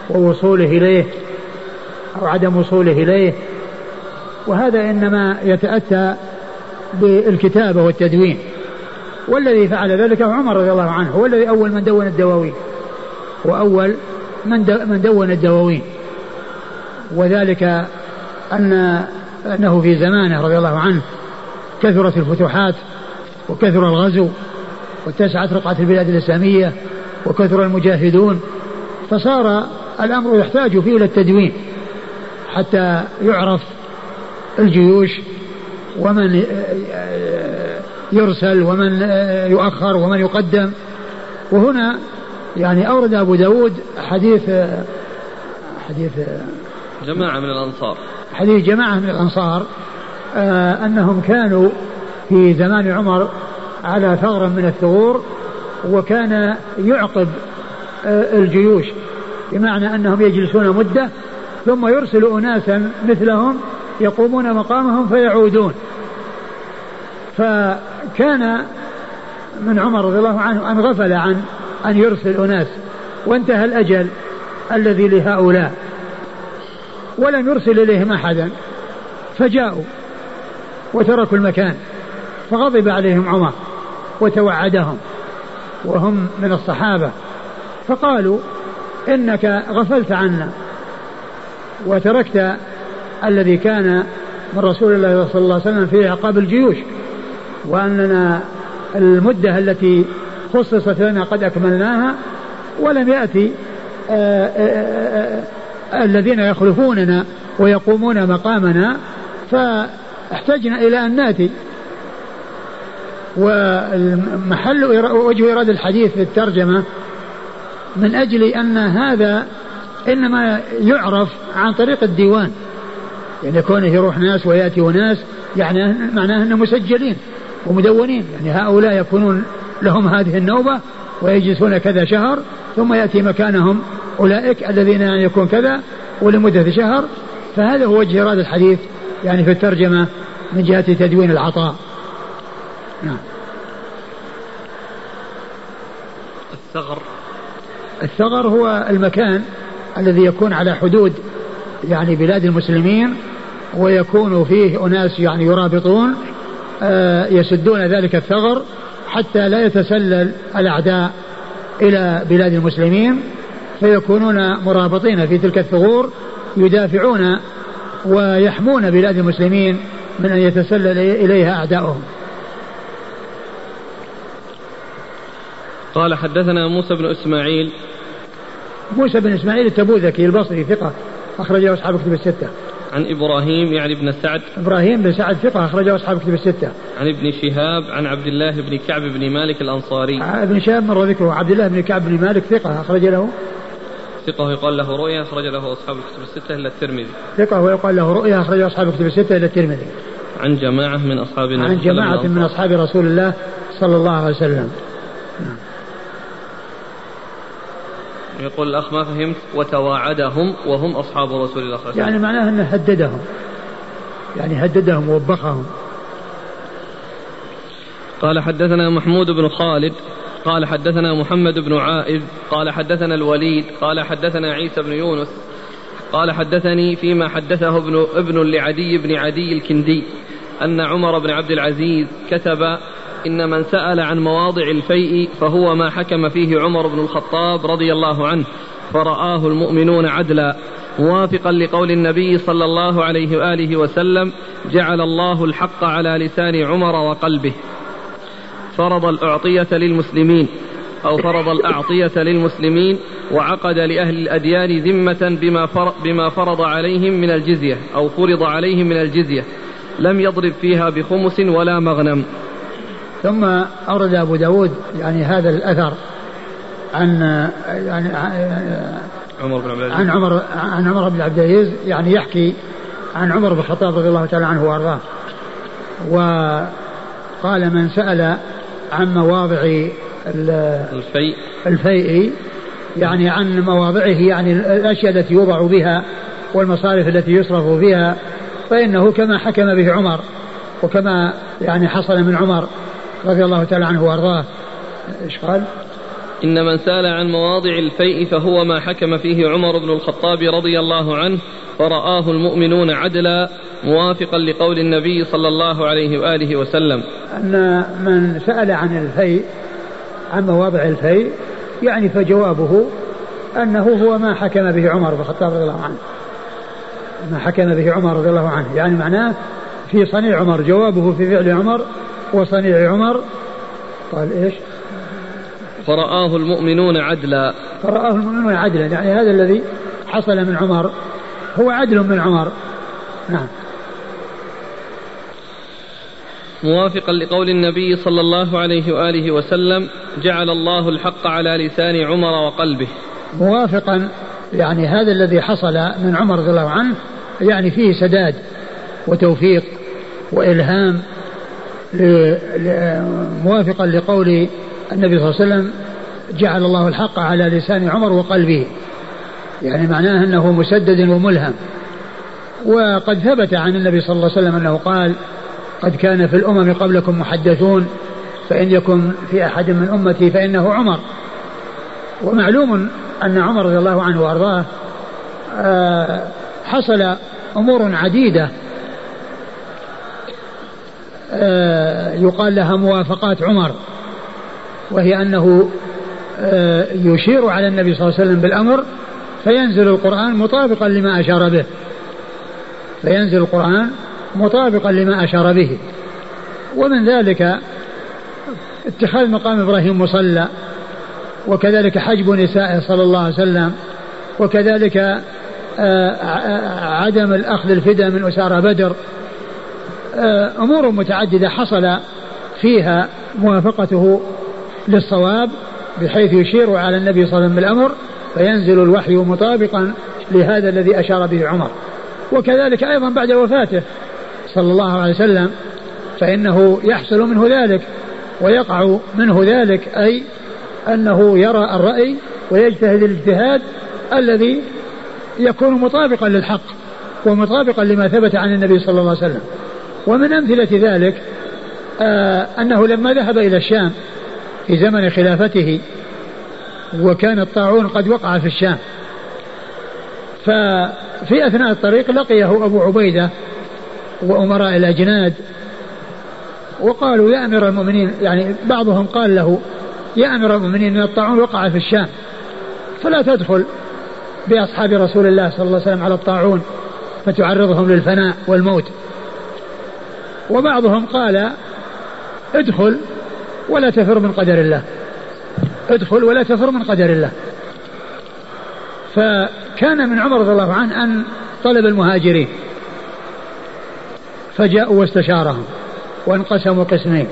[SPEAKER 2] ووصوله إليه أو عدم وصوله إليه وهذا إنما يتأتى بالكتابة والتدوين والذي فعل ذلك هو عمر رضي الله عنه هو الذي أول من دون الدواوين وأول من من دون الدواوين وذلك أن أنه في زمانه رضي الله عنه كثرت الفتوحات وكثر الغزو واتسعت رقعة البلاد الإسلامية وكثر المجاهدون فصار الأمر يحتاج فيه إلى التدوين حتى يعرف الجيوش ومن آه، آه، يرسل ومن آه، يؤخر ومن يقدم وهنا يعني أورد أبو داود حديث
[SPEAKER 1] حديث جماعة من الأنصار
[SPEAKER 2] حديث جماعة من الأنصار آه، أنهم كانوا في زمان عمر على ثغر من الثغور وكان يعقب آه، الجيوش بمعنى أنهم يجلسون مدة ثم يرسل أناسا مثلهم يقومون مقامهم فيعودون فكان من عمر رضي الله عنه أن غفل عن أن يرسل أناس وانتهى الأجل الذي لهؤلاء ولم يرسل إليهم أحدا فجاءوا وتركوا المكان فغضب عليهم عمر وتوعدهم وهم من الصحابة فقالوا إنك غفلت عنا وتركت الذي كان من رسول الله صلى الله عليه وسلم في عقاب الجيوش وأننا المدة التي خصصت لنا قد أكملناها ولم يأتي آه، آه، آه، الذين يخلفوننا ويقومون مقامنا ف احتجنا إلى أن نأتي ومحل وجه إرادة الحديث في الترجمة من أجل أن هذا إنما يعرف عن طريق الديوان يعني كونه يروح ناس ويأتي وناس يعني معناه أنهم مسجلين ومدونين يعني هؤلاء يكونون لهم هذه النوبة ويجلسون كذا شهر ثم يأتي مكانهم أولئك الذين يعني يكون كذا ولمدة شهر فهذا هو وجه إرادة الحديث يعني في الترجمة من جهة تدوين العطاء نعم
[SPEAKER 1] الثغر
[SPEAKER 2] الثغر هو المكان الذي يكون على حدود يعني بلاد المسلمين ويكون فيه أناس يعني يرابطون آه، يسدون ذلك الثغر حتى لا يتسلل الأعداء إلى بلاد المسلمين فيكونون مرابطين في تلك الثغور يدافعون ويحمون بلاد المسلمين من أن يتسلل إليها أعداؤهم
[SPEAKER 1] قال حدثنا موسى بن إسماعيل
[SPEAKER 2] موسى بن إسماعيل التبوذكي البصري ثقة أخرجه أصحاب كتب الستة
[SPEAKER 1] عن إبراهيم يعني بن سعد
[SPEAKER 2] إبراهيم بن سعد ثقة أخرجه أصحاب كتب الستة
[SPEAKER 1] عن ابن شهاب عن عبد الله بن كعب بن مالك الأنصاري آه، ابن
[SPEAKER 2] شهاب مر ذكره عبد الله بن كعب بن مالك ثقة أخرج له
[SPEAKER 1] ثقة يقال له رؤيا أخرج له أصحاب الكتب الستة إلا الترمذي
[SPEAKER 2] ثقة ويقال له رؤيا أخرج أصحاب الكتب الستة إلا الترمذي
[SPEAKER 1] عن جماعة من أصحاب النبي
[SPEAKER 2] عن جماعة من أصحاب رسول الله صلى الله عليه وسلم
[SPEAKER 1] يقول الأخ ما فهمت وتواعدهم وهم أصحاب رسول الله صلى الله
[SPEAKER 2] عليه وسلم يعني معناه أنه هددهم يعني هددهم ووبخهم
[SPEAKER 1] قال حدثنا محمود بن خالد قال حدثنا محمد بن عائذ قال حدثنا الوليد قال حدثنا عيسى بن يونس قال حدثني فيما حدثه ابن ابن لعدي بن عدي الكندي أن عمر بن عبد العزيز كتب إن من سأل عن مواضع الفيء فهو ما حكم فيه عمر بن الخطاب رضي الله عنه فرآه المؤمنون عدلا موافقا لقول النبي صلى الله عليه وآله وسلم جعل الله الحق على لسان عمر وقلبه فرض الأعطية للمسلمين أو فرض الأعطية للمسلمين وعقد لأهل الأديان ذمة بما فرض, بما فرض عليهم من الجزية أو فرض عليهم من الجزية لم يضرب فيها بخمس ولا مغنم
[SPEAKER 2] ثم أورد أبو داود يعني هذا الأثر عن يعني
[SPEAKER 1] عمر بن عبد العزيز عن عمر عن
[SPEAKER 2] عمر بن عبد العزيز يعني يحكي عن عمر بن الخطاب رضي الله تعالى عنه وارضاه وقال من سأل عن مواضع الفيء الفيء يعني عن مواضعه يعني الأشياء التي يوضع بها والمصارف التي يصرف بها فإنه كما حكم به عمر وكما يعني حصل من عمر رضي الله تعالى عنه وأرضاه إيش قال؟
[SPEAKER 1] إن من سال عن مواضع الفيء فهو ما حكم فيه عمر بن الخطاب رضي الله عنه ورآه المؤمنون عدلا موافقا لقول النبي صلى الله عليه وآله وسلم
[SPEAKER 2] أن من سأل عن الفيء عن مواضع الفيء يعني فجوابه أنه هو ما حكم به عمر بن الخطاب رضي الله عنه ما حكم به عمر رضي الله عنه يعني معناه في صنيع عمر جوابه في فعل عمر وصنيع عمر قال طيب ايش
[SPEAKER 1] فرآه المؤمنون عدلا
[SPEAKER 2] فرآه المؤمنون عدلا يعني هذا الذي حصل من عمر هو عدل من عمر نعم
[SPEAKER 1] موافقا لقول النبي صلى الله عليه واله وسلم جعل الله الحق على لسان عمر وقلبه
[SPEAKER 2] موافقا يعني هذا الذي حصل من عمر رضي الله عنه يعني فيه سداد وتوفيق وإلهام موافقا لقول النبي صلى الله عليه وسلم جعل الله الحق على لسان عمر وقلبه يعني معناه أنه مسدد وملهم وقد ثبت عن النبي صلى الله عليه وسلم أنه قال قد كان في الأمم قبلكم محدثون فإن يكن في أحد من أمتي فإنه عمر ومعلوم أن عمر رضي الله عنه وأرضاه آه حصل أمور عديدة آه، يقال لها موافقات عمر وهي أنه آه، يشير على النبي صلى الله عليه وسلم بالأمر فينزل القرآن مطابقا لما أشار به فينزل القرآن مطابقا لما أشار به ومن ذلك اتخاذ مقام إبراهيم مصلى وكذلك حجب نسائه صلى الله عليه وسلم وكذلك آه، عدم الأخذ الفدى من أسارة بدر آه، أمور متعددة حصل فيها موافقته للصواب بحيث يشير على النبي صلى الله عليه وسلم بالأمر فينزل الوحي مطابقا لهذا الذي أشار به عمر وكذلك أيضا بعد وفاته صلى الله عليه وسلم فإنه يحصل منه ذلك ويقع منه ذلك أي أنه يرى الرأي ويجتهد الاجتهاد الذي يكون مطابقا للحق ومطابقا لما ثبت عن النبي صلى الله عليه وسلم ومن أمثلة ذلك آه، أنه لما ذهب إلى الشام في زمن خلافته وكان الطاعون قد وقع في الشام ففي أثناء الطريق لقيه أبو عبيدة وأمراء الأجناد وقالوا يا أمير المؤمنين يعني بعضهم قال له يا أمير المؤمنين إن الطاعون وقع في الشام فلا تدخل بأصحاب رسول الله صلى الله عليه وسلم على الطاعون فتعرضهم للفناء والموت وبعضهم قال ادخل ولا تفر من قدر الله ادخل ولا تفر من قدر الله فكان من عمر رضي الله عنه أن طلب المهاجرين فجاءوا واستشارهم وانقسموا قسمين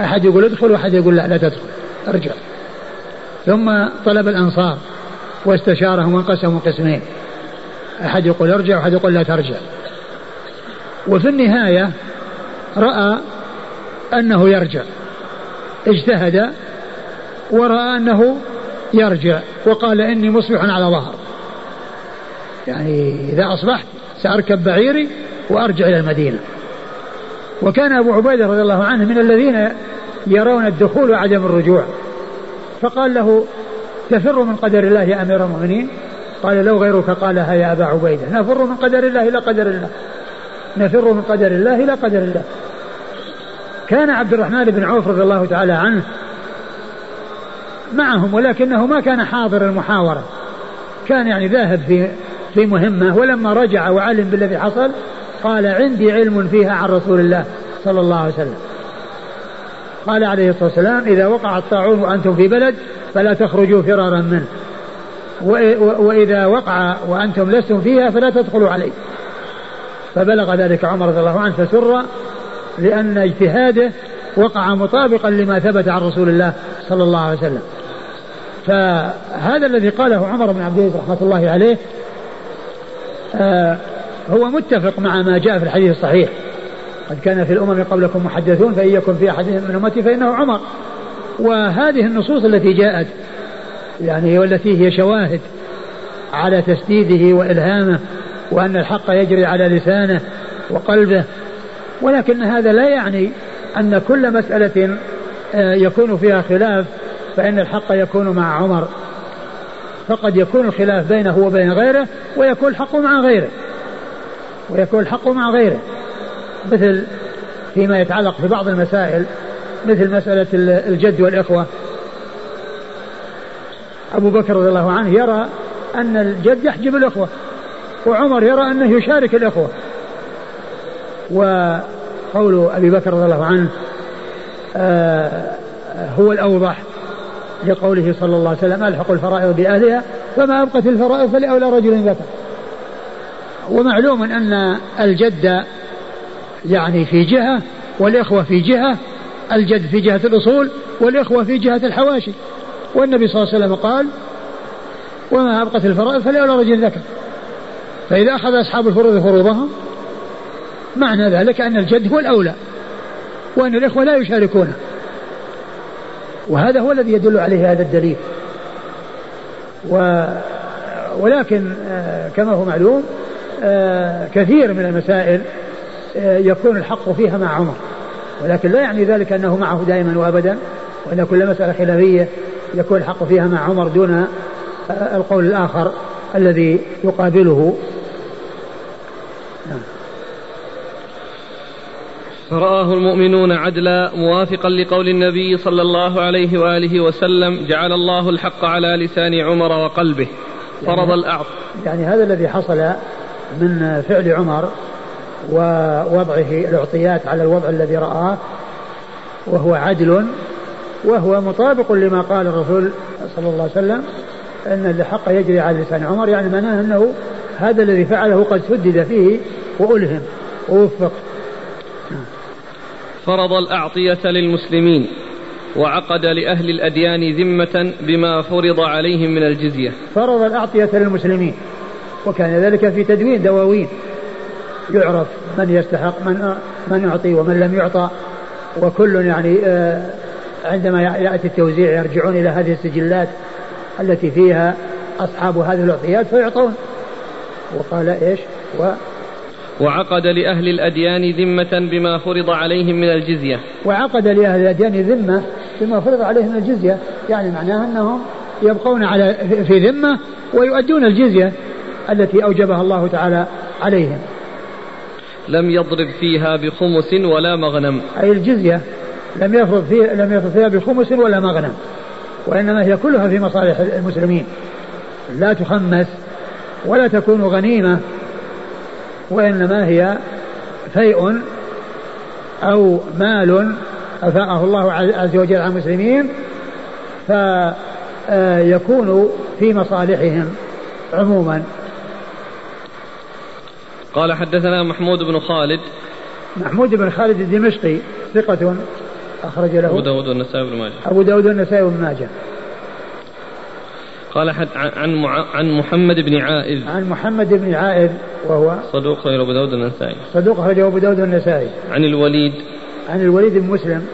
[SPEAKER 2] أحد يقول ادخل وأحد يقول لا لا تدخل ارجع ثم طلب الأنصار واستشارهم وانقسموا قسمين أحد يقول ارجع وأحد يقول لا ترجع وفي النهاية رأى أنه يرجع اجتهد ورأى أنه يرجع وقال إني مصبح على ظهر يعني إذا أصبحت سأركب بعيري وأرجع إلى المدينة وكان أبو عبيدة رضي الله عنه من الذين يرون الدخول وعدم الرجوع فقال له تفر من قدر الله يا أمير المؤمنين قال لو غيرك قالها يا أبا عبيدة نفر من قدر الله إلى قدر الله نفر من قدر الله إلى قدر الله كان عبد الرحمن بن عوف رضي الله تعالى عنه معهم ولكنه ما كان حاضر المحاورة كان يعني ذاهب في في مهمة ولما رجع وعلم بالذي حصل قال عندي علم فيها عن رسول الله صلى الله عليه وسلم قال عليه الصلاة والسلام إذا وقع الطاعون وأنتم في بلد فلا تخرجوا فرارا منه وإذا وقع وأنتم لستم فيها فلا تدخلوا عليه فبلغ ذلك عمر رضي الله عنه فسر لأن اجتهاده وقع مطابقا لما ثبت عن رسول الله صلى الله عليه وسلم فهذا الذي قاله عمر بن عبد العزيز رحمة الله عليه آه، هو متفق مع ما جاء في الحديث الصحيح قد كان في الأمم قبلكم محدثون فإن يكن في أحد من أمتي فإنه عمر وهذه النصوص التي جاءت يعني والتي هي شواهد على تسديده وإلهامه وأن الحق يجري على لسانه وقلبه ولكن هذا لا يعني أن كل مسألة آه، يكون فيها خلاف فإن الحق يكون مع عمر فقد يكون الخلاف بينه وبين غيره ويكون الحق مع غيره ويكون الحق مع غيره مثل فيما يتعلق في بعض المسائل مثل مسألة الجد والإخوة أبو بكر رضي الله عنه يرى أن الجد يحجب الإخوة وعمر يرى أنه يشارك الإخوة وقول أبي بكر رضي الله عنه آه هو الأوضح لقوله صلى الله عليه وسلم ألحق الفرائض بأهلها فما أبقت الفرائض فلأولى رجل ذكر ومعلوم أن الجد يعني في جهة والإخوة في جهة الجد في جهة الأصول والإخوة في جهة الحواشي والنبي صلى الله عليه وسلم قال وما أبقت الفرائض فلأولى رجل ذكر فإذا أخذ أصحاب الفروض فروضهم معنى ذلك أن الجد هو الأولى وأن الإخوة لا يشاركونه وهذا هو الذي يدل عليه هذا الدليل و ولكن آه، كما هو معلوم آه، كثير من المسائل آه، يكون الحق فيها مع عمر ولكن لا يعني ذلك أنه معه دائما وأبدا وأن كل مسألة خلافية يكون الحق فيها مع عمر دون القول الآخر الذي يقابله نعم.
[SPEAKER 1] فرآه المؤمنون عدلا موافقا لقول النبي صلى الله عليه وآله وسلم جعل الله الحق على لسان عمر وقلبه فرض يعني الأعظم
[SPEAKER 2] يعني هذا الذي حصل من فعل عمر ووضعه الأعطيات على الوضع الذي رآه وهو عدل وهو مطابق لما قال الرسول صلى الله عليه وسلم أن الحق يجري على لسان عمر يعني معناه أنه هذا الذي فعله قد سدد فيه وألهم ووفق
[SPEAKER 1] فرض الأعطية للمسلمين وعقد لأهل الأديان ذمة بما فرض عليهم من الجزية
[SPEAKER 2] فرض الأعطية للمسلمين وكان ذلك في تدوين دواوين يعرف من يستحق من من يعطي ومن لم يعطى وكل يعني آه، عندما يأتي التوزيع يرجعون إلى هذه السجلات التي فيها أصحاب هذه الأعطيات فيعطون وقال إيش و
[SPEAKER 1] وعقد لأهل الأديان ذمة بما فرض عليهم من الجزية
[SPEAKER 2] وعقد لأهل الأديان ذمة بما فرض عليهم من الجزية يعني معناها أنهم يبقون على في ذمة ويؤدون الجزية التي أوجبها الله تعالى عليهم
[SPEAKER 1] لم يضرب فيها بخمس ولا مغنم
[SPEAKER 2] أي الجزية لم يفرض فيها لم يفرض فيها بخمس ولا مغنم وإنما هي كلها في مصالح المسلمين لا تخمس ولا تكون غنيمة وإنما هي فيء أو مال أفاءه الله عز وجل على المسلمين فيكون في مصالحهم عموما
[SPEAKER 1] قال حدثنا محمود بن خالد
[SPEAKER 2] محمود بن خالد الدمشقي ثقة أخرج له أبو
[SPEAKER 1] داود والنسائي بن
[SPEAKER 2] ماجه أبو داود والنسائي بن ماجه
[SPEAKER 1] قال حد عن مع... عن محمد بن عائذ
[SPEAKER 2] عن محمد بن عائذ وهو
[SPEAKER 1] صدوق خير أبو داود النسائي
[SPEAKER 2] صدوق خير أبو داود النسائي
[SPEAKER 1] عن الوليد
[SPEAKER 2] عن الوليد بن مسلم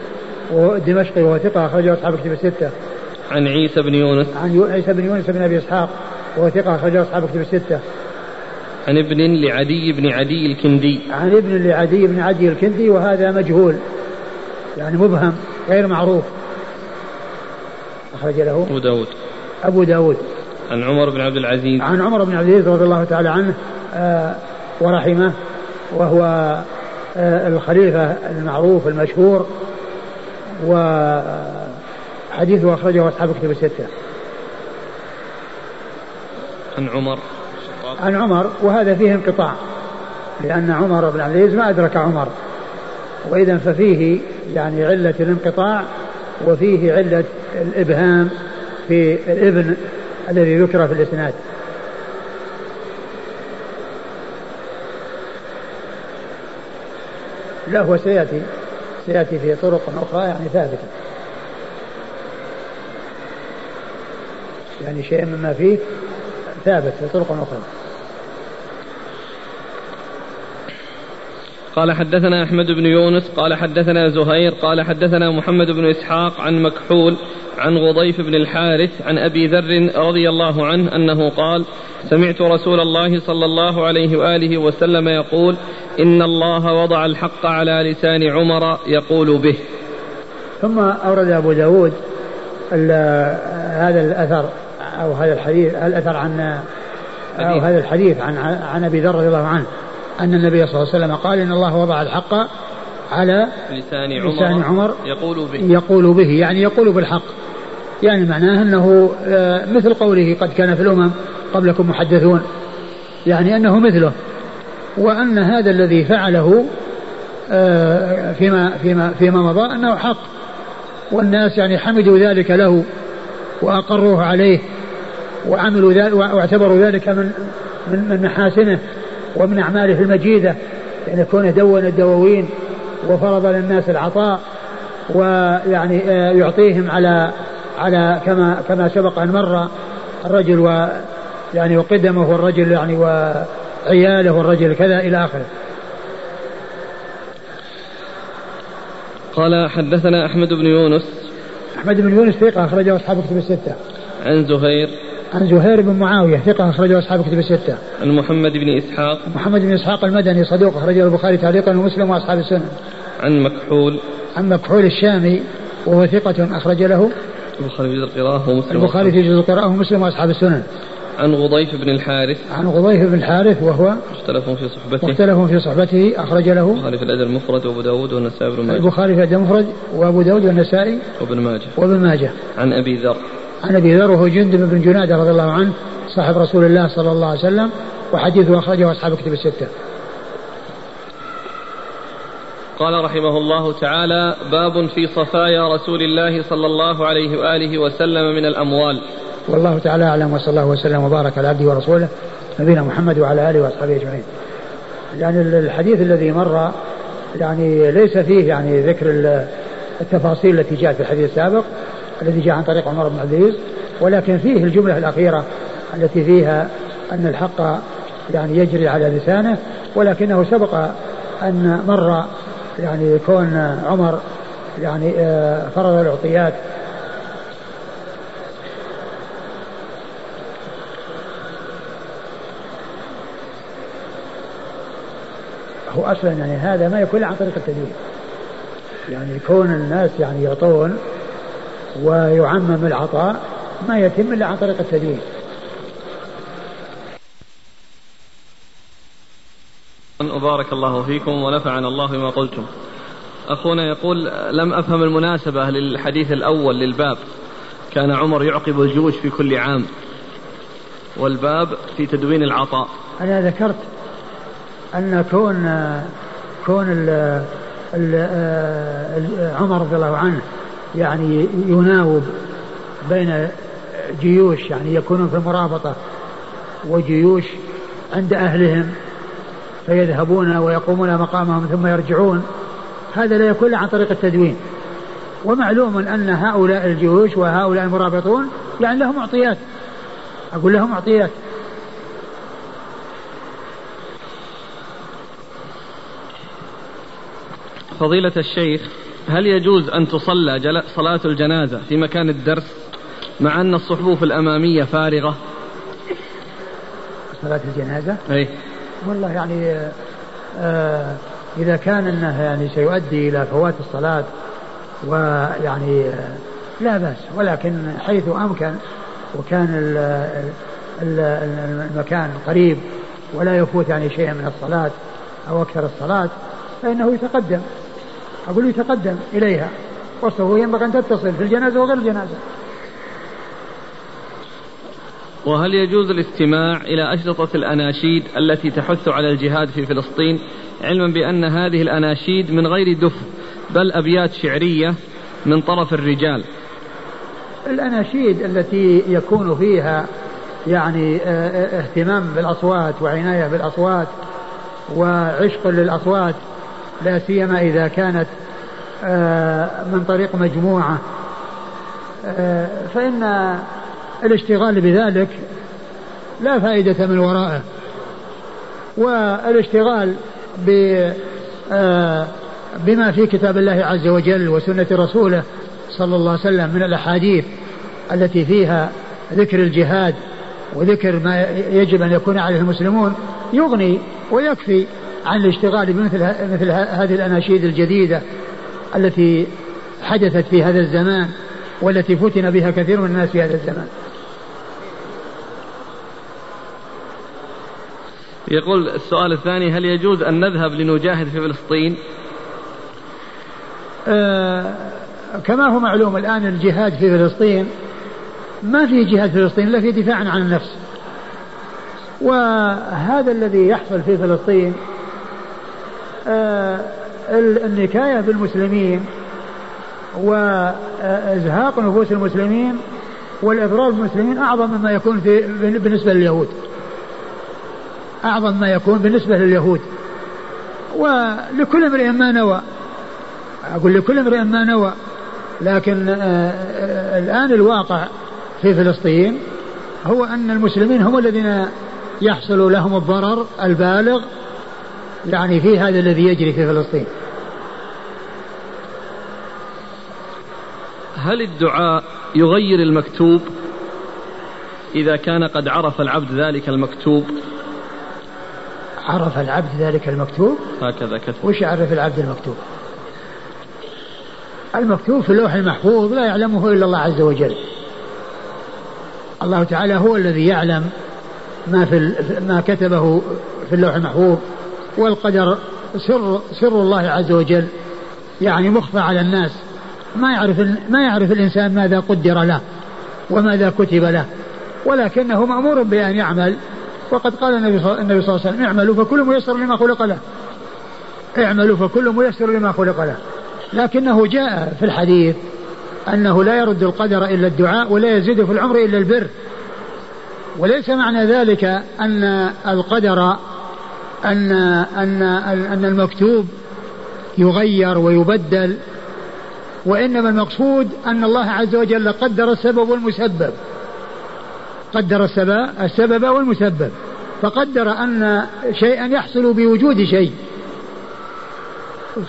[SPEAKER 2] وهو الدمشقي وهو ثقة أخرجه أصحاب كتب الستة
[SPEAKER 1] عن عيسى بن يونس
[SPEAKER 2] عن عيسى بن يونس بن أبي إسحاق وهو ثقة أخرجه أصحاب كتب الستة
[SPEAKER 1] عن ابن لعدي بن عدي الكندي
[SPEAKER 2] عن ابن لعدي بن عدي الكندي وهذا مجهول يعني مبهم غير معروف أخرج له أبو داود أبو داود
[SPEAKER 1] عن عمر بن عبد العزيز
[SPEAKER 2] عن عمر بن عبد العزيز رضي الله تعالى عنه آه، ورحمه وهو آه، الخليفة المعروف المشهور وحديثه أخرجه أصحاب كتب الستة
[SPEAKER 1] عن عمر
[SPEAKER 2] عن عمر وهذا فيه انقطاع لأن عمر بن عبد العزيز ما أدرك عمر وإذا ففيه يعني علة الانقطاع وفيه علة الإبهام في الابن الذي ذكر في الإسناد لا هو سيأتي سيأتي في طرق أخرى يعني ثابتة يعني شيء مما فيه ثابت في طرق أخرى
[SPEAKER 1] قال حدثنا أحمد بن يونس قال حدثنا زهير قال حدثنا محمد بن إسحاق عن مكحول عن غضيف بن الحارث عن أبي ذر رضي الله عنه أنه قال سمعت رسول الله صلى الله عليه وآله وسلم يقول إن الله وضع الحق على لسان عمر يقول به
[SPEAKER 2] ثم أورد أبو داود هذا الأثر أو هذا الحديث الأثر عن أو هذا الحديث عن عن أبي ذر رضي الله عنه أن النبي صلى الله عليه وسلم قال إن الله وضع الحق على
[SPEAKER 1] لسان عمر, لسان عمر يقول
[SPEAKER 2] به يقول به يعني يقول بالحق يعني معناه أنه آه، مثل قوله قد كان في الأمم قبلكم محدثون يعني أنه مثله وأن هذا الذي فعله آه، فيما فيما فيما مضى أنه حق والناس يعني حمدوا ذلك له وأقروه عليه وعملوا ذلك واعتبروا ذلك من من من محاسنه ومن أعماله المجيدة يعني كونه دون الدواوين وفرض للناس العطاء ويعني آه، يعطيهم على على كما كما سبق ان مر الرجل و يعني وقدمه الرجل يعني وعياله الرجل كذا الى اخره.
[SPEAKER 1] قال حدثنا احمد بن يونس
[SPEAKER 2] احمد بن يونس ثقه اخرجه اصحاب كتب السته.
[SPEAKER 1] عن زهير
[SPEAKER 2] عن زهير بن معاوية ثقة أخرجه أصحاب كتب الستة.
[SPEAKER 1] عن محمد بن إسحاق.
[SPEAKER 2] محمد بن إسحاق المدني صدوق أخرجه البخاري تعليقا ومسلم وأصحاب السنة.
[SPEAKER 1] عن مكحول.
[SPEAKER 2] عن مكحول الشامي وهو ثقة أخرج له.
[SPEAKER 1] البخاري في جزء القراءة ومسلم. البخاري في جزء القراءة ومسلم وأصحاب السنن. عن غضيف بن الحارث
[SPEAKER 2] عن غضيف بن الحارث وهو
[SPEAKER 1] مختلف في صحبته
[SPEAKER 2] مختلف في صحبته أخرج له
[SPEAKER 1] البخاري في الأدب المفرد وأبو داود
[SPEAKER 2] والنسائي بن ماجه البخاري في الأدب المفرد وأبو داود والنسائي
[SPEAKER 1] وابن ماجه
[SPEAKER 2] وابن ماجه
[SPEAKER 1] عن أبي ذر
[SPEAKER 2] عن ابي ذر وهو جندب بن جناده رضي الله عنه صاحب رسول الله صلى الله عليه وسلم وحديثه اخرجه اصحاب كتب السته.
[SPEAKER 1] قال رحمه الله تعالى: باب في صفايا رسول الله صلى الله عليه واله وسلم من الاموال.
[SPEAKER 2] والله تعالى اعلم وصلى الله وسلم وبارك على عبده ورسوله نبينا محمد وعلى اله واصحابه اجمعين. يعني الحديث الذي مر يعني ليس فيه يعني ذكر التفاصيل التي جاءت في الحديث السابق الذي جاء عن طريق عمر بن عبد العزيز ولكن فيه الجملة الأخيرة التي فيها أن الحق يعني يجري على لسانه ولكنه سبق أن مر يعني كون عمر يعني آه، فرض العطيات هو اصلا يعني هذا ما يكون عن طريق التدين يعني كون الناس يعني يعطون ويعمم العطاء ما يتم إلا عن طريق التدين
[SPEAKER 1] وبارك الله فيكم ونفعنا الله بما قلتم أخونا يقول لم أفهم المناسبة للحديث الأول للباب كان عمر يعقب الجيوش في كل عام والباب في تدوين العطاء
[SPEAKER 2] أنا ذكرت أن كون كون آه، آه، عمر رضي الله عنه يعني يناوب بين جيوش يعني يكونون في المرابطة وجيوش عند أهلهم فيذهبون ويقومون مقامهم ثم يرجعون هذا لا يكون عن طريق التدوين ومعلوم أن هؤلاء الجيوش وهؤلاء المرابطون يعني لهم معطيات أقول لهم معطيات
[SPEAKER 1] فضيلة الشيخ هل يجوز أن تصلى صلاة الجنازة في مكان الدرس مع أن الصفوف الأمامية فارغة
[SPEAKER 2] صلاة الجنازة
[SPEAKER 1] أي
[SPEAKER 2] والله يعني آه إذا كان أنه يعني سيؤدي إلى فوات الصلاة ويعني آه، لا بأس ولكن حيث أمكن وكان الـ الـ المكان قريب ولا يفوت يعني شيئا من الصلاة أو أكثر الصلاة فإنه يتقدم أقول يتقدم إليها وصفه ينبغي أن تتصل في الجنازة وغير الجنازة
[SPEAKER 1] وهل يجوز الاستماع إلى أشرطة الأناشيد التي تحث على الجهاد في فلسطين علما بأن هذه الأناشيد من غير دف بل أبيات شعرية من طرف الرجال
[SPEAKER 2] الأناشيد التي يكون فيها يعني آه، آه، اهتمام بالأصوات وعناية بالأصوات وعشق للأصوات لا سيما إذا كانت آه، من طريق مجموعة آه، فإن الاشتغال بذلك لا فائدة من ورائه والاشتغال آه، بما في كتاب الله عز وجل وسنة رسوله صلى الله عليه وسلم من الأحاديث التي فيها ذكر الجهاد وذكر ما يجب أن يكون عليه المسلمون يغني ويكفي عن الاشتغال بمثل مثل هذه الأناشيد الجديدة التي حدثت في هذا الزمان والتي فتن بها كثير من الناس في هذا الزمان
[SPEAKER 1] يقول السؤال الثاني هل يجوز أن نذهب لنجاهد في فلسطين
[SPEAKER 2] آه كما هو معلوم الآن الجهاد في فلسطين ما في جهاد في فلسطين إلا في دفاع عن النفس وهذا الذي يحصل في فلسطين آه، النكاية بالمسلمين وإزهاق نفوس المسلمين والإضرار بالمسلمين أعظم مما يكون في بالنسبة لليهود أعظم ما يكون بالنسبة لليهود ولكل امرئ ما نوى أقول لكل امرئ ما نوى لكن آه، آه، الآن الواقع في فلسطين هو أن المسلمين هم الذين يحصل لهم الضرر البالغ يعني في هذا الذي يجري في فلسطين
[SPEAKER 1] هل الدعاء يغير المكتوب إذا كان قد عرف العبد ذلك المكتوب
[SPEAKER 2] عرف العبد ذلك المكتوب
[SPEAKER 1] هكذا كتب
[SPEAKER 2] وش يعرف العبد المكتوب المكتوب في اللوح المحفوظ لا يعلمه إلا الله عز وجل الله تعالى هو الذي يعلم ما في ما كتبه في اللوح المحفوظ والقدر سر سر الله عز وجل يعني مخفى على الناس ما يعرف ما يعرف الانسان ماذا قدر له وماذا كتب له ولكنه مامور بان يعمل وقد قال النبي صلى الله عليه وسلم اعملوا فكل ميسر لما خلق له اعملوا فكل ميسر لما خلق له لكنه جاء في الحديث أنه لا يرد القدر إلا الدعاء ولا يزيد في العمر إلا البر وليس معنى ذلك أن القدر أن أن أن المكتوب يغير ويبدل وإنما المقصود أن الله عز وجل قدر السبب والمسبب قدر السبب السبب والمسبب فقدر أن شيئا يحصل بوجود شيء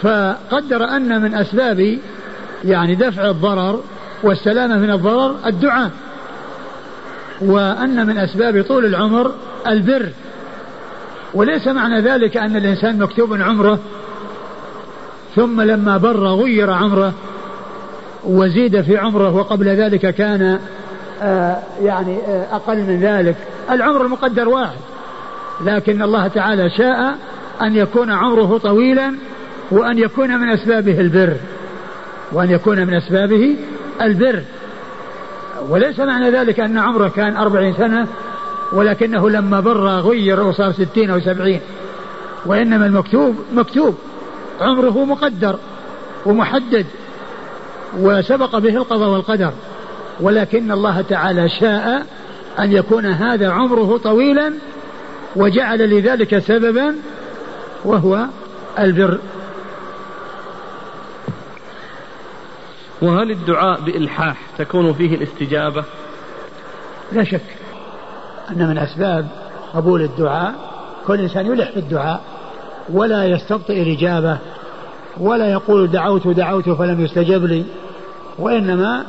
[SPEAKER 2] فقدر أن من أسباب يعني دفع الضرر والسلامة من الضرر الدعاء وأن من أسباب طول العمر البر وليس معنى ذلك أن الإنسان مكتوب عمره ثم لما بر غير عمره وزيد في عمره وقبل ذلك كان آآ آه، يعني آآ آه، أقل من ذلك العمر المقدر واحد لكن الله تعالى شاء أن يكون عمره طويلا وأن يكون من أسبابه البر وأن يكون من أسبابه البر وليس معنى ذلك أن عمره كان أربعين سنة ولكنه لما بر غير وصار ستين أو سبعين وإنما المكتوب مكتوب عمره مقدر ومحدد وسبق به القضاء والقدر ولكن الله تعالى شاء أن يكون هذا عمره طويلا وجعل لذلك سببا وهو البر
[SPEAKER 1] وهل الدعاء بإلحاح تكون فيه الاستجابة
[SPEAKER 2] لا شك أن من أسباب قبول الدعاء كل إنسان يلح في الدعاء ولا يستبطئ الإجابة ولا يقول دعوت دعوت فلم يستجب لي وإنما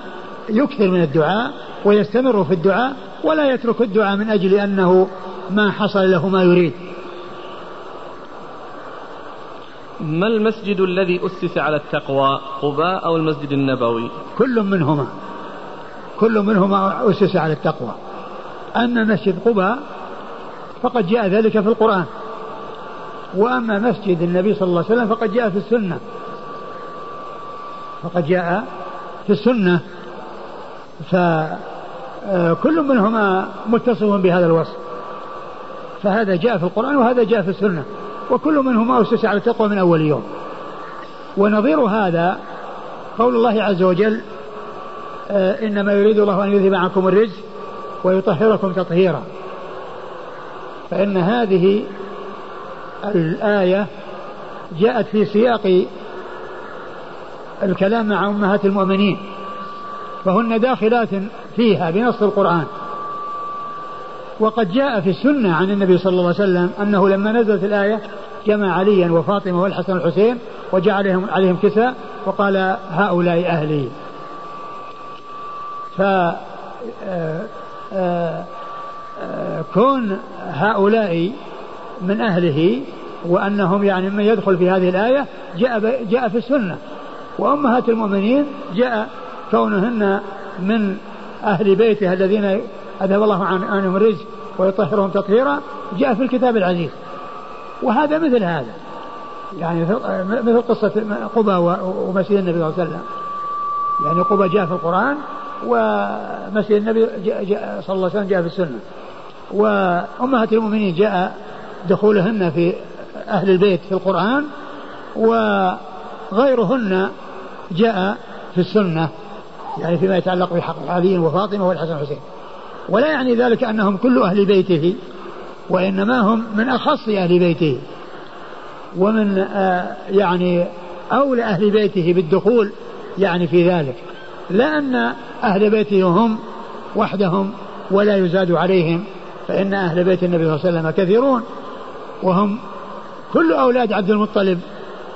[SPEAKER 2] يكثر من الدعاء ويستمر في الدعاء ولا يترك الدعاء من أجل أنه ما حصل له ما يريد
[SPEAKER 1] ما المسجد الذي أسس على التقوى قباء أو المسجد النبوي
[SPEAKER 2] كل منهما كل منهما أسس على التقوى أما مسجد قباء فقد جاء ذلك في القرآن وأما مسجد النبي صلى الله عليه وسلم فقد جاء في السنة فقد جاء في السنة فكل آه، منهما متصف بهذا الوصف فهذا جاء في القرآن وهذا جاء في السنة وكل منهما أسس على التقوى من أول يوم ونظير هذا قول الله عز وجل آه، إنما يريد الله أن يذهب عنكم الرجس ويطهركم تطهيرا فإن هذه الآية جاءت في سياق الكلام مع أمهات المؤمنين فهن داخلات فيها بنص القرآن وقد جاء في السنة عن النبي صلى الله عليه وسلم أنه لما نزلت الآية جمع عليا وفاطمة والحسن والحسين وجعلهم عليهم كساء وقال هؤلاء أهلي ف آه، كون هؤلاء من أهله وأنهم يعني من يدخل في هذه الآية جاء جاء في السنة وأمهات المؤمنين جاء كونهن من أهل بيته الذين أذهب الله عنهم الرزق ويطهرهم تطهيرا جاء في الكتاب العزيز وهذا مثل هذا يعني مثل قصة قبى ومسجد النبي صلى الله عليه وسلم يعني قبى جاء في القرآن ومسجد النبي جاء جاء صلى الله عليه وسلم جاء في السنة وأمهات المؤمنين جاء دخولهن في أهل البيت في القرآن وغيرهن جاء في السنة يعني فيما يتعلق بحق علي وفاطمة والحسن والحسين ولا يعني ذلك أنهم كل أهل بيته وإنما هم من أخص أهل بيته ومن آه، يعني أولى أهل بيته بالدخول يعني في ذلك لا أن أهل بيته هم وحدهم ولا يزاد عليهم فإن أهل بيت النبي صلى الله عليه وسلم كثيرون وهم كل أولاد عبد المطلب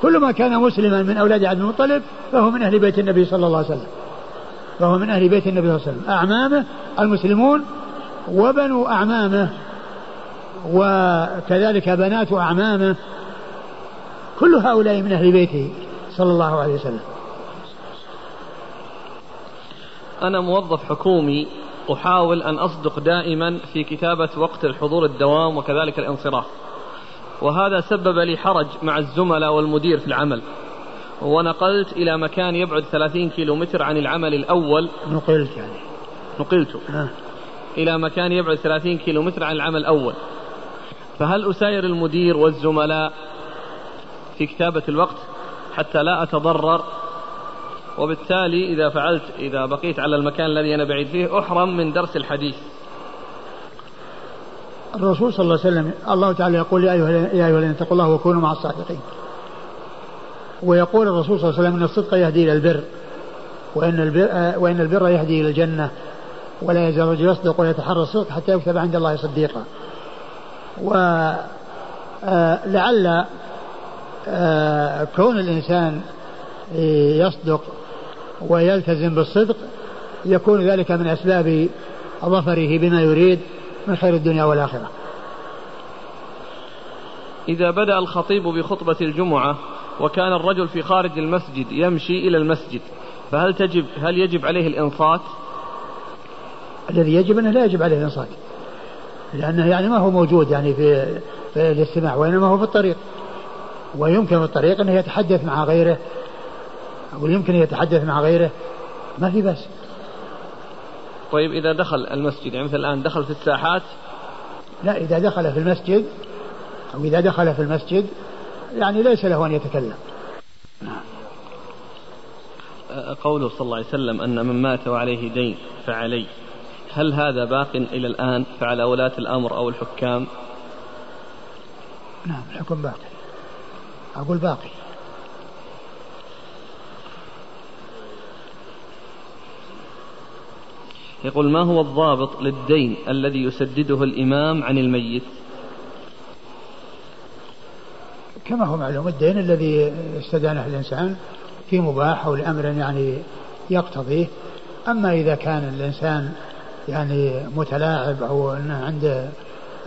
[SPEAKER 2] كل ما كان مسلما من أولاد عبد المطلب فهو من أهل بيت النبي صلى الله عليه وسلم فهو من أهل بيت النبي صلى الله عليه وسلم أعمامه المسلمون وبنو أعمامه وكذلك بنات أعمامه كل هؤلاء من أهل بيته صلى الله عليه وسلم
[SPEAKER 1] أنا موظف حكومي أحاول أن أصدق دائما في كتابة وقت الحضور الدوام وكذلك الانصراف وهذا سبب لي حرج مع الزملاء والمدير في العمل ونقلت إلى مكان يبعد 30 متر عن العمل الأول
[SPEAKER 2] نقلت يعني
[SPEAKER 1] نقلت آه. إلى مكان يبعد 30 متر عن العمل الأول فهل أساير المدير والزملاء في كتابة الوقت حتى لا أتضرر وبالتالي إذا فعلت إذا بقيت على المكان الذي أنا بعيد فيه أحرم من درس الحديث
[SPEAKER 2] الرسول صلى الله عليه وسلم الله تعالى يقول يا أيها يا أيها الذين اتقوا الله وكونوا مع الصادقين ويقول الرسول صلى الله عليه وسلم أن الصدق يهدي إلى البر وأن البر, آه، وأن البر يهدي إلى الجنة ولا يزال الرجل يصدق ويتحرى الصدق حتى يكتب عند الله صديقا ولعل آه، آه، كون الإنسان يصدق ويلتزم بالصدق يكون ذلك من أسباب ظفره بما يريد من خير الدنيا والآخرة
[SPEAKER 1] إذا بدأ الخطيب بخطبة الجمعة وكان الرجل في خارج المسجد يمشي إلى المسجد فهل تجب هل يجب عليه الإنصات؟
[SPEAKER 2] الذي يجب أنه لا يجب عليه الإنصات لأنه يعني ما هو موجود يعني في, في الاستماع وإنما هو في الطريق ويمكن في الطريق أنه يتحدث مع غيره أقول يمكن يتحدث مع غيره ما في بس
[SPEAKER 1] طيب إذا دخل المسجد يعني مثل الآن دخل في الساحات
[SPEAKER 2] لا إذا دخل في المسجد أو إذا دخل في المسجد يعني ليس له أن يتكلم
[SPEAKER 1] آه، قوله صلى الله عليه وسلم أن من مات وعليه دين فعلي هل هذا باق إلى الآن فعلى ولاة الأمر أو الحكام
[SPEAKER 2] نعم الحكم باقي أقول باقي
[SPEAKER 1] يقول ما هو الضابط للدين الذي يسدده الإمام عن الميت
[SPEAKER 2] كما هو معلوم الدين الذي استدانه الإنسان في مباح أو لأمر يعني يقتضيه أما إذا كان الإنسان يعني متلاعب أو أنه عنده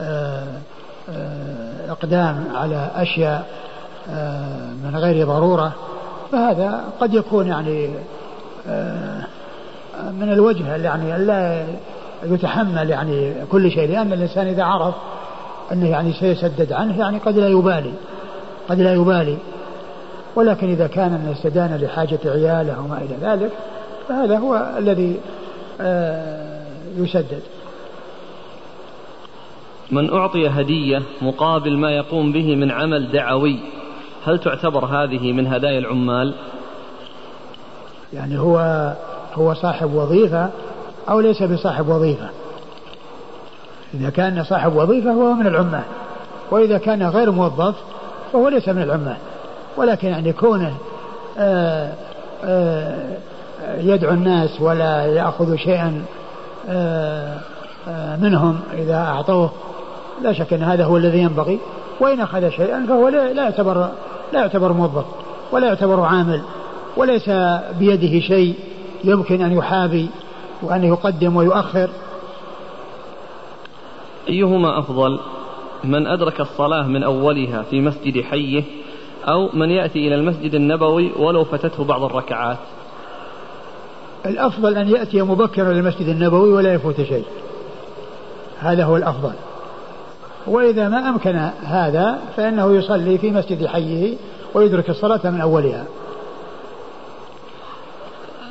[SPEAKER 2] آه، آه، إقدام على أشياء آه، من غير ضرورة فهذا قد يكون يعني من الوجه يعني الا يتحمل يعني كل شيء لأن الإنسان إذا عرف أنه يعني سيسدد عنه يعني قد لا يبالي قد لا يبالي ولكن إذا كان استدان لحاجة عياله وما إلى ذلك فهذا هو الذي آه، يسدد
[SPEAKER 1] من أعطي هدية مقابل ما يقوم به من عمل دعوي هل تعتبر هذه من هدايا العمال؟
[SPEAKER 2] يعني هو هو صاحب وظيفة أو ليس بصاحب وظيفة إذا كان صاحب وظيفة هو من العمال وإذا كان غير موظف فهو ليس من العمال ولكن يعني كونه آآ آه، آآ آه، يدعو الناس ولا يأخذ شيئا آه، منهم إذا أعطوه لا شك أن هذا هو الذي ينبغي وإن أخذ شيئا فهو لا يعتبر لا يعتبر موظف ولا يعتبر عامل وليس بيده شيء يمكن أن يحابي وأن يقدم ويؤخر
[SPEAKER 1] أيهما أفضل من أدرك الصلاة من أولها في مسجد حيه أو من يأتي إلى المسجد النبوي ولو فتته بعض الركعات
[SPEAKER 2] الأفضل أن يأتي مبكرا للمسجد النبوي ولا يفوت شيء هذا هو الأفضل وإذا ما أمكن هذا فإنه يصلي في مسجد حيه ويدرك الصلاة من أولها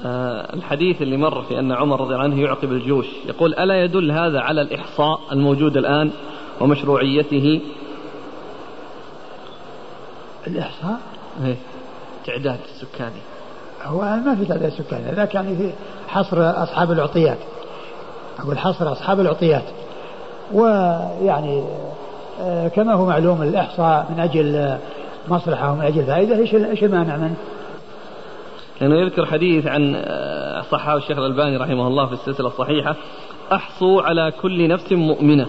[SPEAKER 1] آه، الحديث اللي مر في أن عمر رضي الله عنه يعقب الجيوش يقول ألا يدل هذا على الإحصاء الموجود الآن ومشروعيته
[SPEAKER 2] الإحصاء
[SPEAKER 1] إيه، تعداد السكاني
[SPEAKER 2] هو ما في تعداد سكاني هذا كان في حصر أصحاب العطيات أقول حصر أصحاب العطيات ويعني آه، كما هو معلوم الإحصاء من أجل مصلحة ومن أجل فائدة إيش المانع منه
[SPEAKER 1] لأنه يذكر حديث عن آه، صحاب الشيخ الألباني رحمه الله في السلسلة الصحيحة أحصوا على كل نفس مؤمنة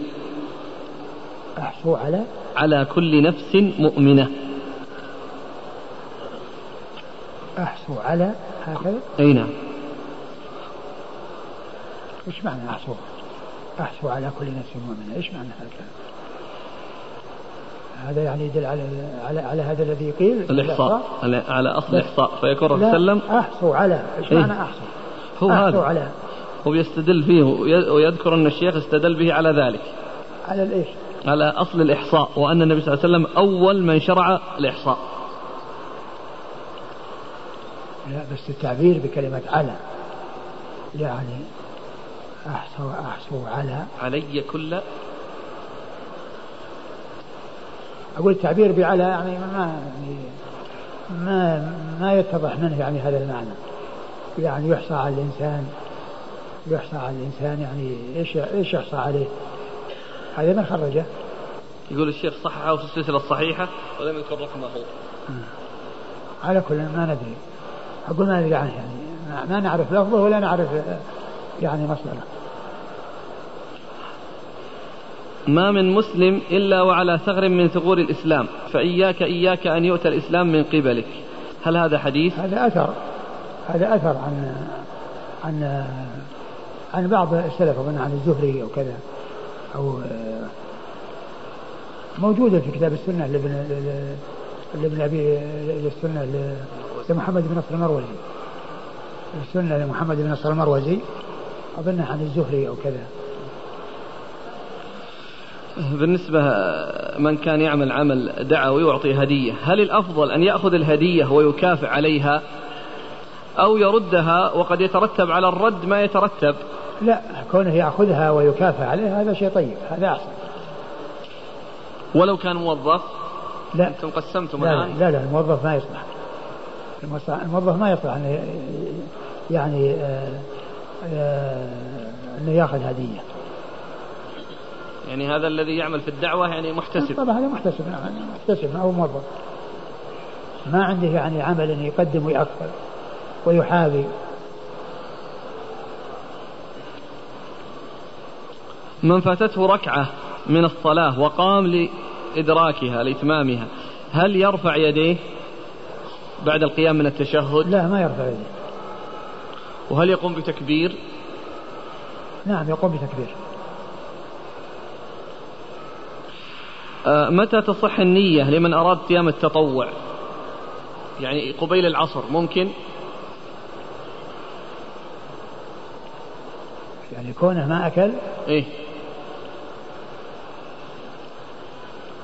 [SPEAKER 2] أحصوا على
[SPEAKER 1] على كل نفس مؤمنة
[SPEAKER 2] أحصوا على
[SPEAKER 1] هكذا أي نعم
[SPEAKER 2] إيش معنى أحصوا أحصوا على كل نفس مؤمنة إيش معنى هذا هذا يعني يدل على على, على هذا الذي قيل
[SPEAKER 1] الإحصاء على, على أصل الإحصاء فيكون الرسول صلى الله عليه وسلم
[SPEAKER 2] أحصوا على إيش إيه. معنى
[SPEAKER 1] أحصوا هو أحصوا هذا على هو يستدل فيه ويذكر أن الشيخ استدل به على ذلك
[SPEAKER 2] على
[SPEAKER 1] الإيش على أصل الإحصاء وأن النبي صلى الله عليه وسلم أول من شرع الإحصاء
[SPEAKER 2] لا بس التعبير بكلمة على يعني أحصوا أحصوا على
[SPEAKER 1] علي كل
[SPEAKER 2] أقول التعبير بعلى يعني ما يعني ما ما يتضح منه يعني هذا المعنى يعني يحصى على الإنسان يحصى على الإنسان يعني إيش إيش يحصى عليه هذا من خرجه
[SPEAKER 1] يقول الشيخ صححه في السلسلة الصحيحة ولم يذكر رقمه
[SPEAKER 2] على كل ما ندري أقول ما ندري عنه يعني ما نعرف لفظه ولا نعرف يعني مصدره
[SPEAKER 1] ما من مسلم إلا وعلى ثغر من ثغور الإسلام فإياك إياك أن يؤتى الإسلام من قبلك هل هذا حديث؟
[SPEAKER 2] هذا أثر هذا أثر عن عن عن بعض السلف أظن عن الزهري أو كذا أو موجودة في كتاب السنة لابن لابن أبي السنة لمحمد بن نصر المروزي السنة لمحمد بن نصر المروزي أظن عن الزهري أو كذا
[SPEAKER 1] بالنسبة من كان يعمل عمل دعوي ويعطي هدية هل الأفضل أن يأخذ الهدية ويكافئ عليها أو يردها وقد يترتب على الرد ما يترتب
[SPEAKER 2] لا كونه يأخذها ويكافئ عليها هذا شيء طيب هذا أحسن
[SPEAKER 1] ولو كان موظف
[SPEAKER 2] لا
[SPEAKER 1] أنتم قسمتم لا الآن لا
[SPEAKER 2] لا الموظف ما يصلح الموظف ما يصلح أنه يعني آه، آه، أنه يأخذ هدية
[SPEAKER 1] يعني هذا الذي يعمل في الدعوة يعني محتسب
[SPEAKER 2] طبعا هذا محتسب يعني محتسب أو نعم، موظف ما عنده يعني عمل أن يقدم ويأخر ويحاذي
[SPEAKER 1] من فاتته ركعة من الصلاة وقام لإدراكها لإتمامها هل يرفع يديه بعد القيام من التشهد
[SPEAKER 2] لا ما يرفع يديه
[SPEAKER 1] وهل يقوم بتكبير
[SPEAKER 2] نعم يقوم بتكبير
[SPEAKER 1] آه، متى تصح النية لمن أراد صيام التطوع يعني قبيل العصر ممكن
[SPEAKER 2] يعني كونه ما أكل
[SPEAKER 1] إيه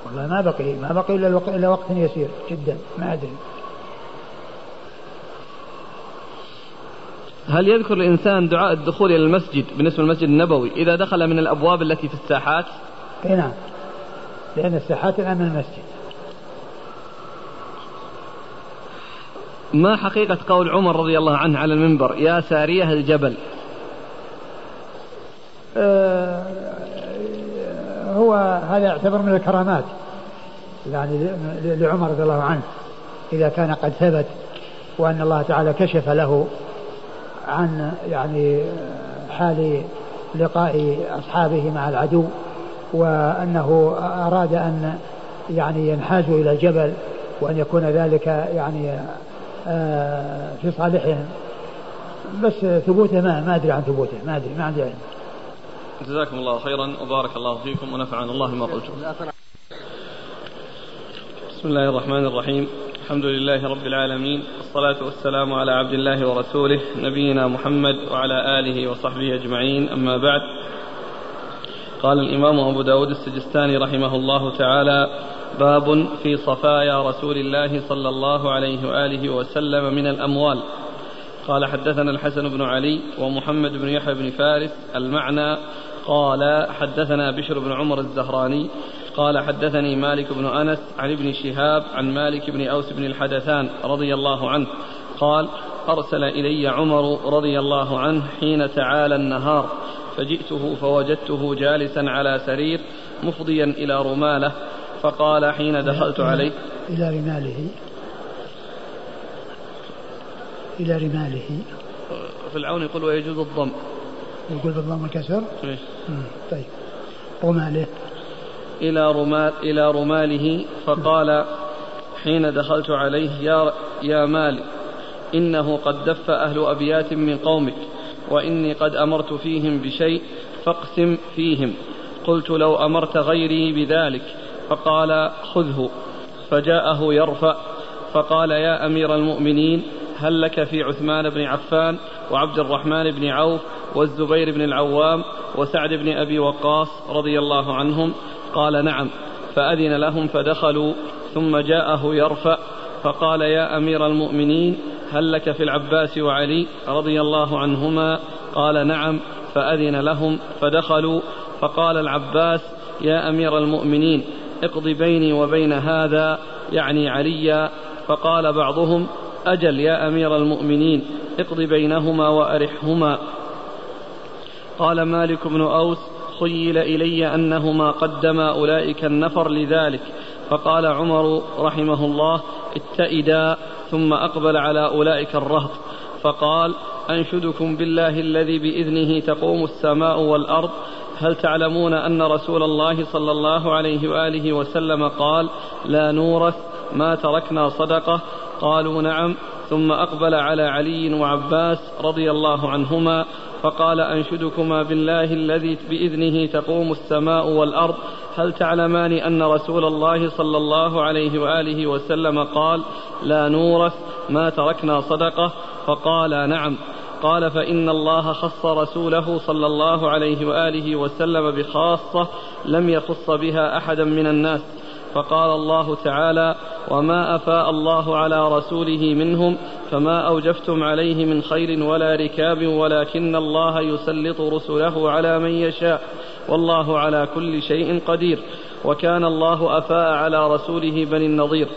[SPEAKER 2] والله ما بقي ما بقي إلا, وقت, إلا وقت يسير جدا ما أدري
[SPEAKER 1] هل يذكر الإنسان دعاء الدخول إلى المسجد بالنسبة للمسجد النبوي إذا دخل من الأبواب التي في الساحات؟
[SPEAKER 2] إيه، نعم لأن الساحات الآن المسجد
[SPEAKER 1] ما حقيقة قول عمر رضي الله عنه على المنبر يا سارية الجبل
[SPEAKER 2] آه هو هذا يعتبر من الكرامات يعني لعمر رضي الله عنه إذا كان قد ثبت وأن الله تعالى كشف له عن يعني حال لقاء أصحابه مع العدو وأنه أراد أن يعني ينحازوا إلى الجبل وأن يكون ذلك يعني آه، في صالحهم بس ثبوته ما ما أدري عن ثبوته ما أدري ما عندي علم
[SPEAKER 1] جزاكم الله خيرا وبارك الله فيكم ونفعنا الله بما قلتم بسم الله الرحمن الرحيم الحمد لله رب العالمين والصلاة والسلام على عبد الله ورسوله نبينا محمد وعلى آله وصحبه أجمعين أما بعد قال الإمام أبو داود السجستاني رحمه الله تعالى باب في صفايا رسول الله صلى الله عليه وآله وسلم من الأموال قال حدثنا الحسن بن علي ومحمد بن يحيى بن فارس المعنى قال حدثنا بشر بن عمر الزهراني قال حدثني مالك بن انس عن ابن شهاب عن مالك بن اوس بن الحدثان رضي الله عنه قال ارسل الي عمر رضي الله عنه حين تعالى النهار فجئته فوجدته جالسا على سرير مفضيا إلى رماله فقال حين دخلت عليه
[SPEAKER 2] إلى رماله إلى رماله
[SPEAKER 1] في العون يقول ويجوز الضم
[SPEAKER 2] يقول بالضم الكسر إيه؟ طيب رماله
[SPEAKER 1] إلى رمال إلى رماله فقال حين دخلت عليه يا يا مالي إنه قد دف أهل أبيات من قومك وإني قد أمرت فيهم بشيء فاقسم فيهم قلت لو أمرت غيري بذلك فقال خذه فجاءه يرفع فقال يا أمير المؤمنين هل لك في عثمان بن عفان وعبد الرحمن بن عوف والزبير بن العوام وسعد بن أبي وقاص رضي الله عنهم قال نعم فأذن لهم فدخلوا ثم جاءه يرفع فقال يا أمير المؤمنين هل لك في العباس وعلي رضي الله عنهما قال نعم فأذن لهم فدخلوا فقال العباس يا أمير المؤمنين اقض بيني وبين هذا يعني عليا فقال بعضهم أجل يا أمير المؤمنين اقض بينهما وأرحهما قال مالك بن أوس خيل إلي أنهما قدما أولئك النفر لذلك فقال عمر رحمه الله اتئدا ثم أقبل على أولئك الرهط فقال أنشدكم بالله الذي بإذنه تقوم السماء والأرض هل تعلمون أن رسول الله صلى الله عليه وآله وسلم قال لا نورث ما تركنا صدقة قالوا نعم ثم أقبل على علي وعباس رضي الله عنهما فقال أنشدكما بالله الذي بإذنه تقوم السماء والأرض هل تعلمان أن رسول الله صلى الله عليه وآله وسلم قال لا نورث ما تركنا صدقة فقال نعم قال فإن الله خص رسوله صلى الله عليه وآله وسلم بخاصة لم يخص بها أحدا من الناس فقال الله تعالى وما افاء الله على رسوله منهم فما اوجفتم عليه من خير ولا ركاب ولكن الله يسلط رسله على من يشاء والله على كل شيء قدير وكان الله افاء على رسوله بني النضير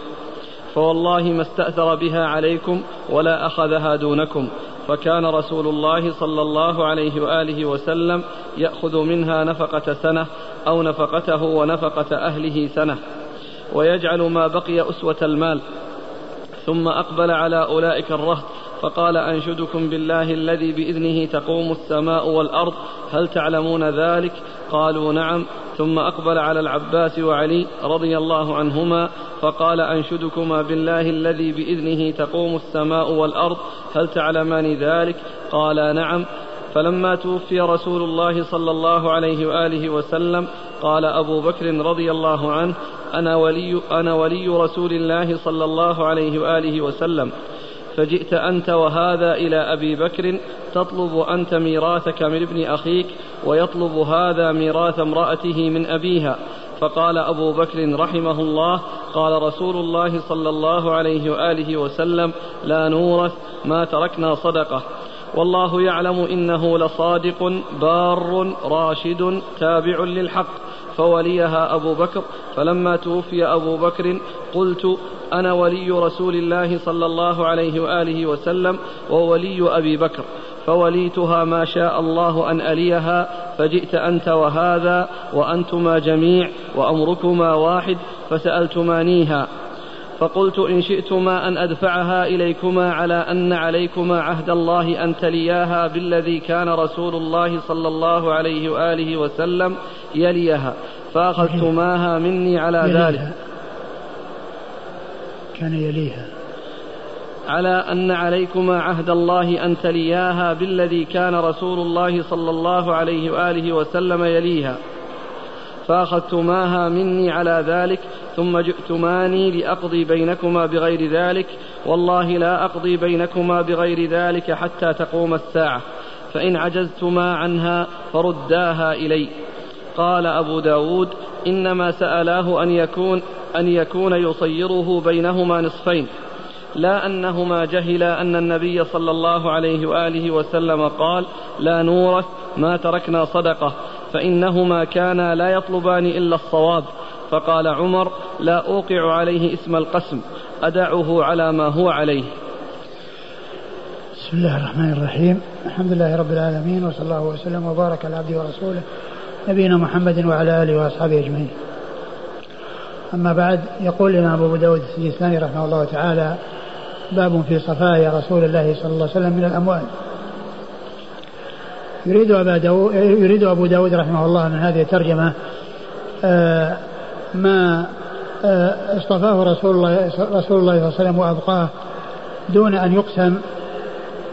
[SPEAKER 1] فوالله ما استاثر بها عليكم ولا اخذها دونكم فكان رسول الله صلى الله عليه واله وسلم ياخذ منها نفقه سنه او نفقته ونفقه اهله سنه ويجعل ما بقي اسوه المال ثم اقبل على اولئك الرهط فقال انشدكم بالله الذي باذنه تقوم السماء والارض هل تعلمون ذلك قالوا نعم ثم أقبل على العباس وعلي رضي الله عنهما فقال أنشدكما بالله الذي بإذنه تقوم السماء والأرض هل تعلمان ذلك قالا نعم فلما توفي رسول الله صلى الله عليه وآله وسلم قال أبو بكر رضي الله عنه أنا ولي, أنا ولي رسول الله صلى الله عليه وآله وسلم فجئت أنت وهذا إلى أبي بكر تطلب أنت ميراثك من ابن أخيك ويطلب هذا ميراث امرأته من أبيها فقال أبو بكر رحمه الله قال رسول الله صلى الله عليه وآله وسلم لا نورث ما تركنا صدقة والله يعلم إنه لصادق بار راشد تابع للحق فوليها أبو بكر فلما توفي أبو بكر قلت أنا ولي رسول الله صلى الله عليه وآله وسلم وولي أبي بكر فوليتها ما شاء الله أن أليها فجئت أنت وهذا وأنتما جميع وأمركما واحد فسألتمانيها فقلت إن شئتما أن أدفعها إليكما على أن عليكما عهد الله أن تلياها بالذي كان رسول الله صلى الله عليه وآله وسلم يليها فأخذتماها مني على يليها. ذلك
[SPEAKER 2] كان يليها
[SPEAKER 1] على أن عليكما عهد الله أن تلياها بالذي كان رسول الله صلى الله عليه وآله وسلم يليها فأخذتماها مني على ذلك ثم جئتماني لأقضي بينكما بغير ذلك والله لا أقضي بينكما بغير ذلك حتى تقوم الساعة فإن عجزتما عنها فرداها إلي قال أبو داود إنما سألاه أن يكون أن يكون يصيره بينهما نصفين لا أنهما جهلا أن النبي صلى الله عليه وآله وسلم قال لا نورث ما تركنا صدقة فإنهما كانا لا يطلبان إلا الصواب فقال عمر لا أوقع عليه اسم القسم أدعه على ما هو عليه
[SPEAKER 2] بسم الله الرحمن الرحيم الحمد لله رب العالمين وصلى الله وسلم وبارك على عبده ورسوله نبينا محمد وعلى آله وأصحابه أجمعين أما بعد يقول الإمام أبو داود السجستاني رحمه الله تعالى باب في صفايا رسول الله صلى الله عليه وسلم من الأموال يريد أبا داود يريد أبو داود رحمه الله من هذه الترجمة آه، ما آه، اصطفاه رسول الله رسول الله صلى الله عليه وسلم وأبقاه دون أن يقسم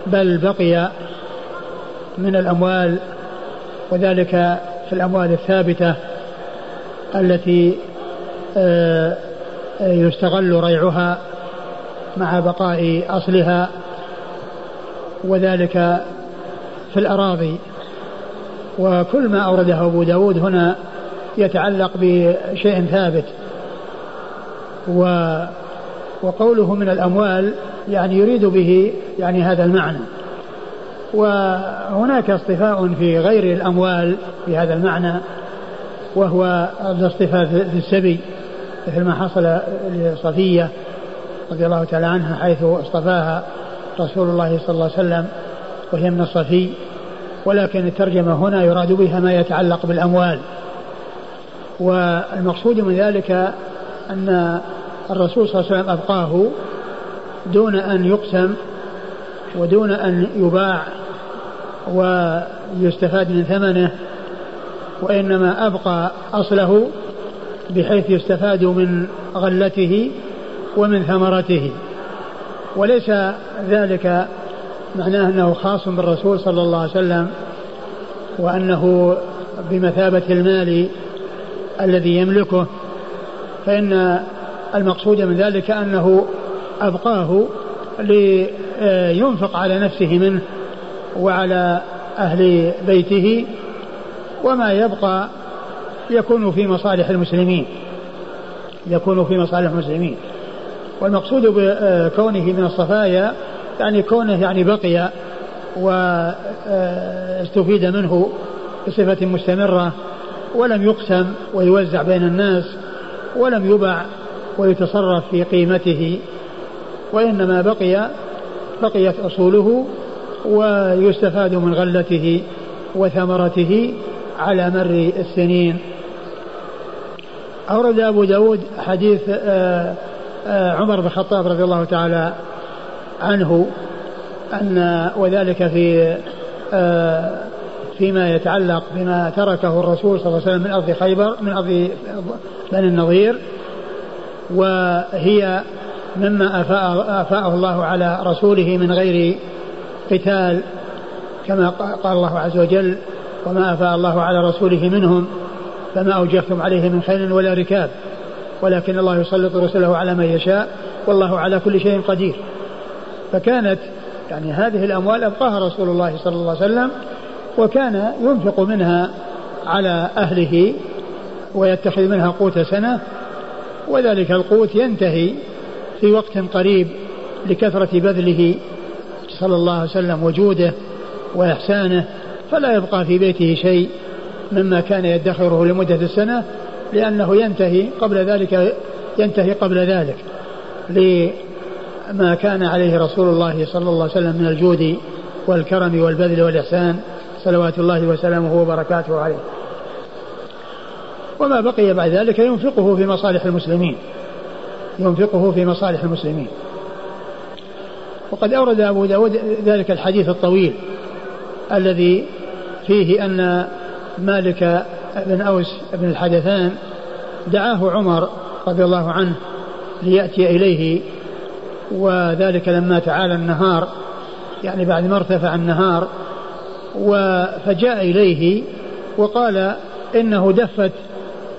[SPEAKER 2] بل بقي من الأموال وذلك في الأموال الثابتة التي آه، يستغل ريعها مع بقاء أصلها وذلك في الأراضي وكل ما أورده أبو داود هنا يتعلق بشيء ثابت و وقوله من الأموال يعني يريد به يعني هذا المعنى وهناك اصطفاء في غير الأموال بهذا المعنى وهو الاصطفاء في السبي مثل ما حصل لصفية رضي الله تعالى عنها حيث اصطفاها رسول الله صلى الله عليه وسلم وهي من الصفي ولكن الترجمة هنا يراد بها ما يتعلق بالأموال والمقصود من ذلك أن الرسول صلى الله عليه وسلم أبقاه دون أن يقسم ودون أن يباع ويستفاد من ثمنه وإنما أبقى أصله بحيث يستفاد من غلته ومن ثمرته وليس ذلك معناه انه خاص بالرسول صلى الله عليه وسلم وانه بمثابه المال الذي يملكه فان المقصود من ذلك انه ابقاه لينفق على نفسه منه وعلى اهل بيته وما يبقى يكون في مصالح المسلمين يكون في مصالح المسلمين والمقصود بكونه آه، من الصفايا يعني كونه يعني بقي واستفيد آه، منه بصفة مستمرة ولم يقسم ويوزع بين الناس ولم يباع ويتصرف في قيمته وإنما بقي بقيت أصوله ويستفاد من غلته وثمرته على مر السنين أورد أبو داود حديث آه آه، عمر بن الخطاب رضي الله تعالى عنه أن وذلك في آه، فيما يتعلق بما تركه الرسول صلى الله عليه وسلم من أرض خيبر من أرض بني النظير وهي مما أفاء أفاءه الله على رسوله من غير قتال كما قال الله عز وجل وما أفاء الله على رسوله منهم فما أوجهتم عليه من خيل ولا ركاب ولكن الله يسلط رسله على من يشاء والله على كل شيء قدير فكانت يعني هذه الأموال أبقاها رسول الله صلى الله عليه وسلم وكان ينفق منها على أهله ويتخذ منها قوت سنة وذلك القوت ينتهي في وقت قريب لكثرة بذله صلى الله عليه وسلم وجوده وإحسانه فلا يبقى في بيته شيء مما كان يدخره لمدة السنة لأنه ينتهي قبل ذلك ينتهي قبل ذلك لما كان عليه رسول الله صلى الله عليه وسلم من الجود والكرم والبذل والإحسان صلوات الله وسلامه وبركاته عليه وما بقي بعد ذلك ينفقه في مصالح المسلمين ينفقه في مصالح المسلمين وقد أورد أبو داود ذلك الحديث الطويل الذي فيه أن مالك بن أوس بن الحدثان دعاه عمر رضي الله عنه ليأتي إليه وذلك لما تعالى النهار يعني بعد ما ارتفع النهار فجاء إليه وقال إنه دفت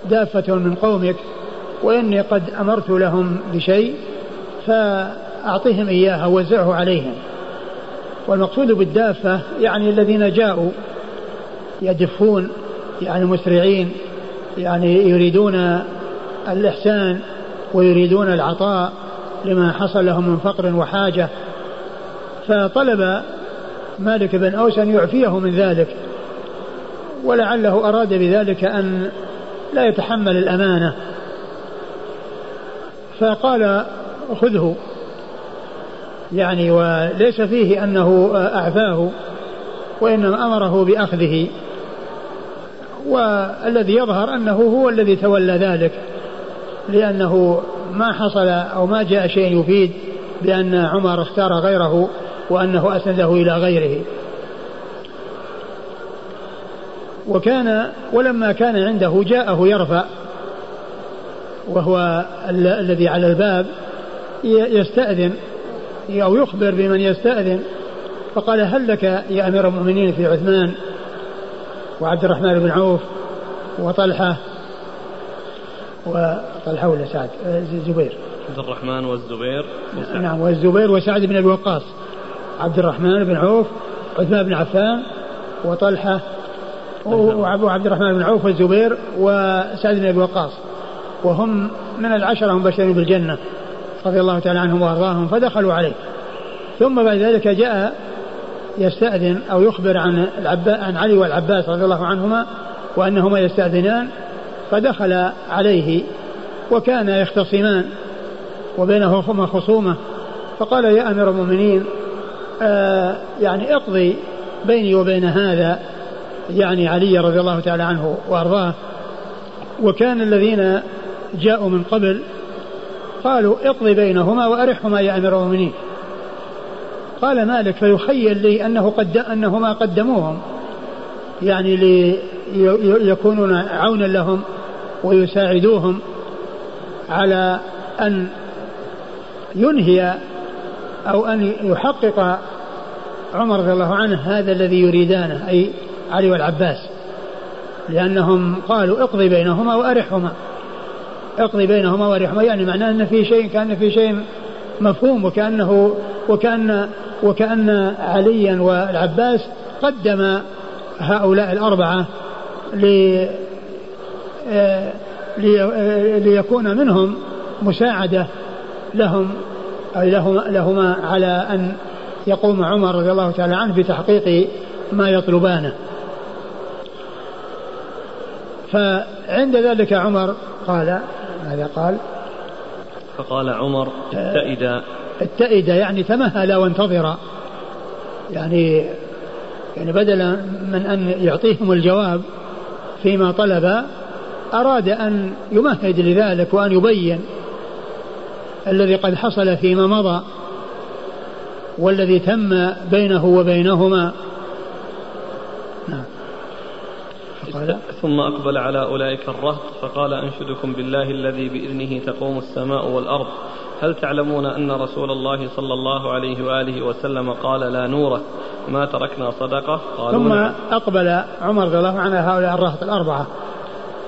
[SPEAKER 2] دافة من قومك وإني قد أمرت لهم بشيء فأعطهم إياها وزعه عليهم والمقصود بالدافة يعني الذين جاءوا يدفون يعني مسرعين يعني يريدون الإحسان ويريدون العطاء لما حصل لهم من فقر وحاجة فطلب مالك بن أوس أن يعفيه من ذلك ولعله أراد بذلك أن لا يتحمل الأمانة فقال خذه يعني وليس فيه أنه أعفاه وإنما أمره بأخذه والذي يظهر أنه هو الذي تولى ذلك لأنه ما حصل أو ما جاء شيء يفيد بأن عمر اختار غيره وأنه أسنده إلى غيره وكان ولما كان عنده جاءه يرفع وهو الذي على الباب يستأذن أو يخبر بمن يستأذن فقال هل لك يا أمير المؤمنين في عثمان وعبد الرحمن بن عوف وطلحة وطلحة ولا سعد الزبير آه،
[SPEAKER 1] عبد الرحمن والزبير
[SPEAKER 2] وسعد. نعم والزبير وسعد بن أبي وقاص عبد الرحمن بن عوف عثمان بن عفان وطلحة وعبد الرحمن بن عوف والزبير وسعد بن أبي وقاص وهم من العشرة هم بشرين بالجنة رضي الله تعالى عنهم وأرضاهم فدخلوا عليه ثم بعد ذلك جاء يستأذن أو يخبر عن عن علي والعباس رضي الله عنهما وأنهما يستأذنان فدخل عليه وكان يختصمان وبينهما خصومة فقال يا أمير المؤمنين آه يعني اقضي بيني وبين هذا يعني علي رضي الله تعالى عنه وأرضاه وكان الذين جاءوا من قبل قالوا اقضي بينهما وأرحهما يا أمير المؤمنين قال مالك فيخيل لي أنه قد أنهما قدموهم يعني ليكونون عونا لهم ويساعدوهم على أن ينهي أو أن يحقق عمر رضي الله عنه هذا الذي يريدانه أي علي والعباس لأنهم قالوا اقضي بينهما وأرحهما اقضي بينهما وأرحهما يعني معناه أن في شيء كأن في شيء مفهوم وكأنه وكأن وكأن عليا والعباس قدم هؤلاء الأربعة آه، لي آه، ليكون منهم مساعدة لهم أي لهما على أن يقوم عمر رضي الله تعالى عنه بتحقيق ما يطلبانه فعند ذلك عمر قال ماذا قال
[SPEAKER 1] فقال عمر فإذا
[SPEAKER 2] اتئد يعني تمهل وانتظر يعني يعني بدلا من أن يعطيهم الجواب فيما طلب أراد أن يمهد لذلك وأن يبين الذي قد حصل فيما مضى والذي تم بينه وبينهما
[SPEAKER 1] نعم ثم أقبل على أولئك الرهط فقال أنشدكم بالله الذي بإذنه تقوم السماء والأرض هل تعلمون أن رسول الله صلى الله عليه وآله وسلم قال لا نوره ما تركنا صدقة
[SPEAKER 2] قالوا ثم نعم. أقبل عمر رضي الله عنه هؤلاء الرهط الأربعة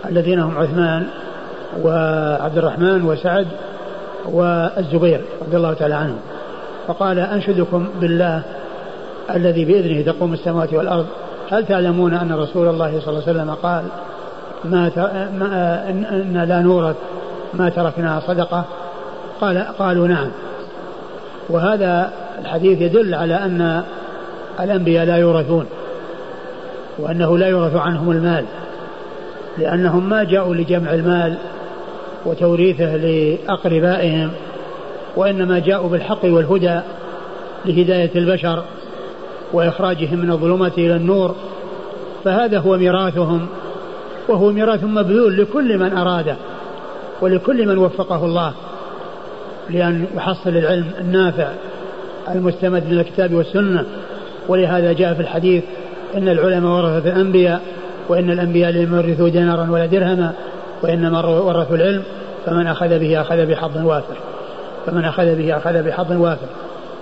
[SPEAKER 2] الذين هم عثمان وعبد الرحمن وسعد والزبير رضي الله تعالى عنهم فقال أنشدكم بالله الذي بإذنه تقوم السماوات والأرض هل تعلمون أن رسول الله صلى الله عليه وسلم قال ما, ما أن لا نورث ما تركنا صدقة قال قالوا نعم وهذا الحديث يدل على أن الأنبياء لا يورثون وأنه لا يورث عنهم المال لأنهم ما جاءوا لجمع المال وتوريثه لأقربائهم وإنما جاءوا بالحق والهدى لهداية البشر وإخراجهم من الظلمات إلى النور فهذا هو ميراثهم وهو ميراث مبذول لكل من أراده ولكل من وفقه الله لأن يحصل العلم النافع المستمد من الكتاب والسنة ولهذا جاء في الحديث إن العلماء ورثة الأنبياء وإن الأنبياء لم يورثوا دينارا ولا درهما وإنما ورثوا العلم فمن أخذ به أخذ بحظ وافر فمن أخذ به أخذ بحظ وافر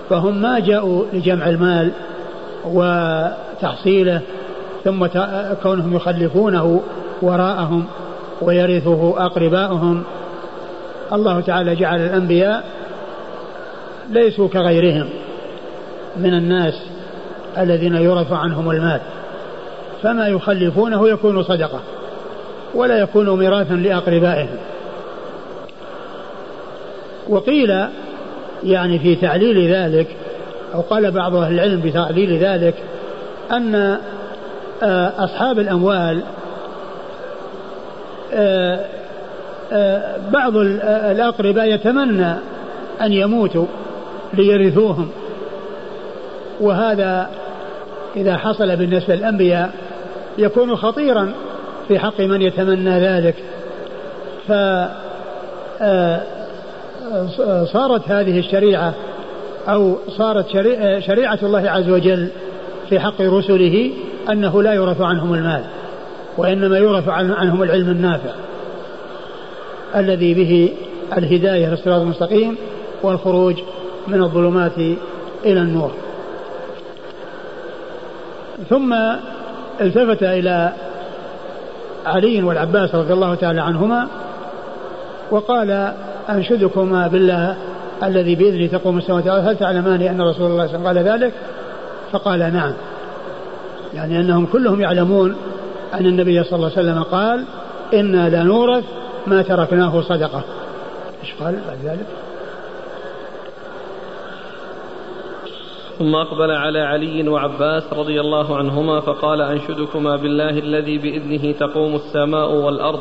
[SPEAKER 2] فهم ما جاءوا لجمع المال وتحصيله ثم كونهم يخلفونه وراءهم ويرثه أقرباؤهم الله تعالى جعل الأنبياء ليسوا كغيرهم من الناس الذين يرث عنهم المال فما يخلفونه يكون صدقة ولا يكون ميراثا لأقربائهم وقيل يعني في تعليل ذلك أو قال بعض أهل العلم بتعليل ذلك أن آه، أصحاب الأموال آه، آه، بعض الأقرباء يتمنى أن يموتوا ليرثوهم وهذا إذا حصل بالنسبة للأنبياء يكون خطيرا في حق من يتمنى ذلك فصارت هذه الشريعة أو صارت شريعة الله عز وجل في حق رسله أنه لا يورث عنهم المال وإنما يورث عنهم العلم النافع الذي به الهداية للصراط المستقيم والخروج من الظلمات إلى النور ثم التفت إلى علي والعباس رضي الله تعالى عنهما وقال أنشدكما بالله الذي بإذنه تقوم السماوات والأرض هل تعلمان أن رسول الله صلى الله عليه وسلم قال ذلك فقال نعم يعني أنهم كلهم يعلمون أن النبي صلى الله عليه وسلم قال إنا لنورث ما تركناه صدقة إيش قال بعد ذلك
[SPEAKER 1] ثم أقبل على علي وعباس رضي الله عنهما فقال أنشدكما بالله الذي بإذنه تقوم السماء والأرض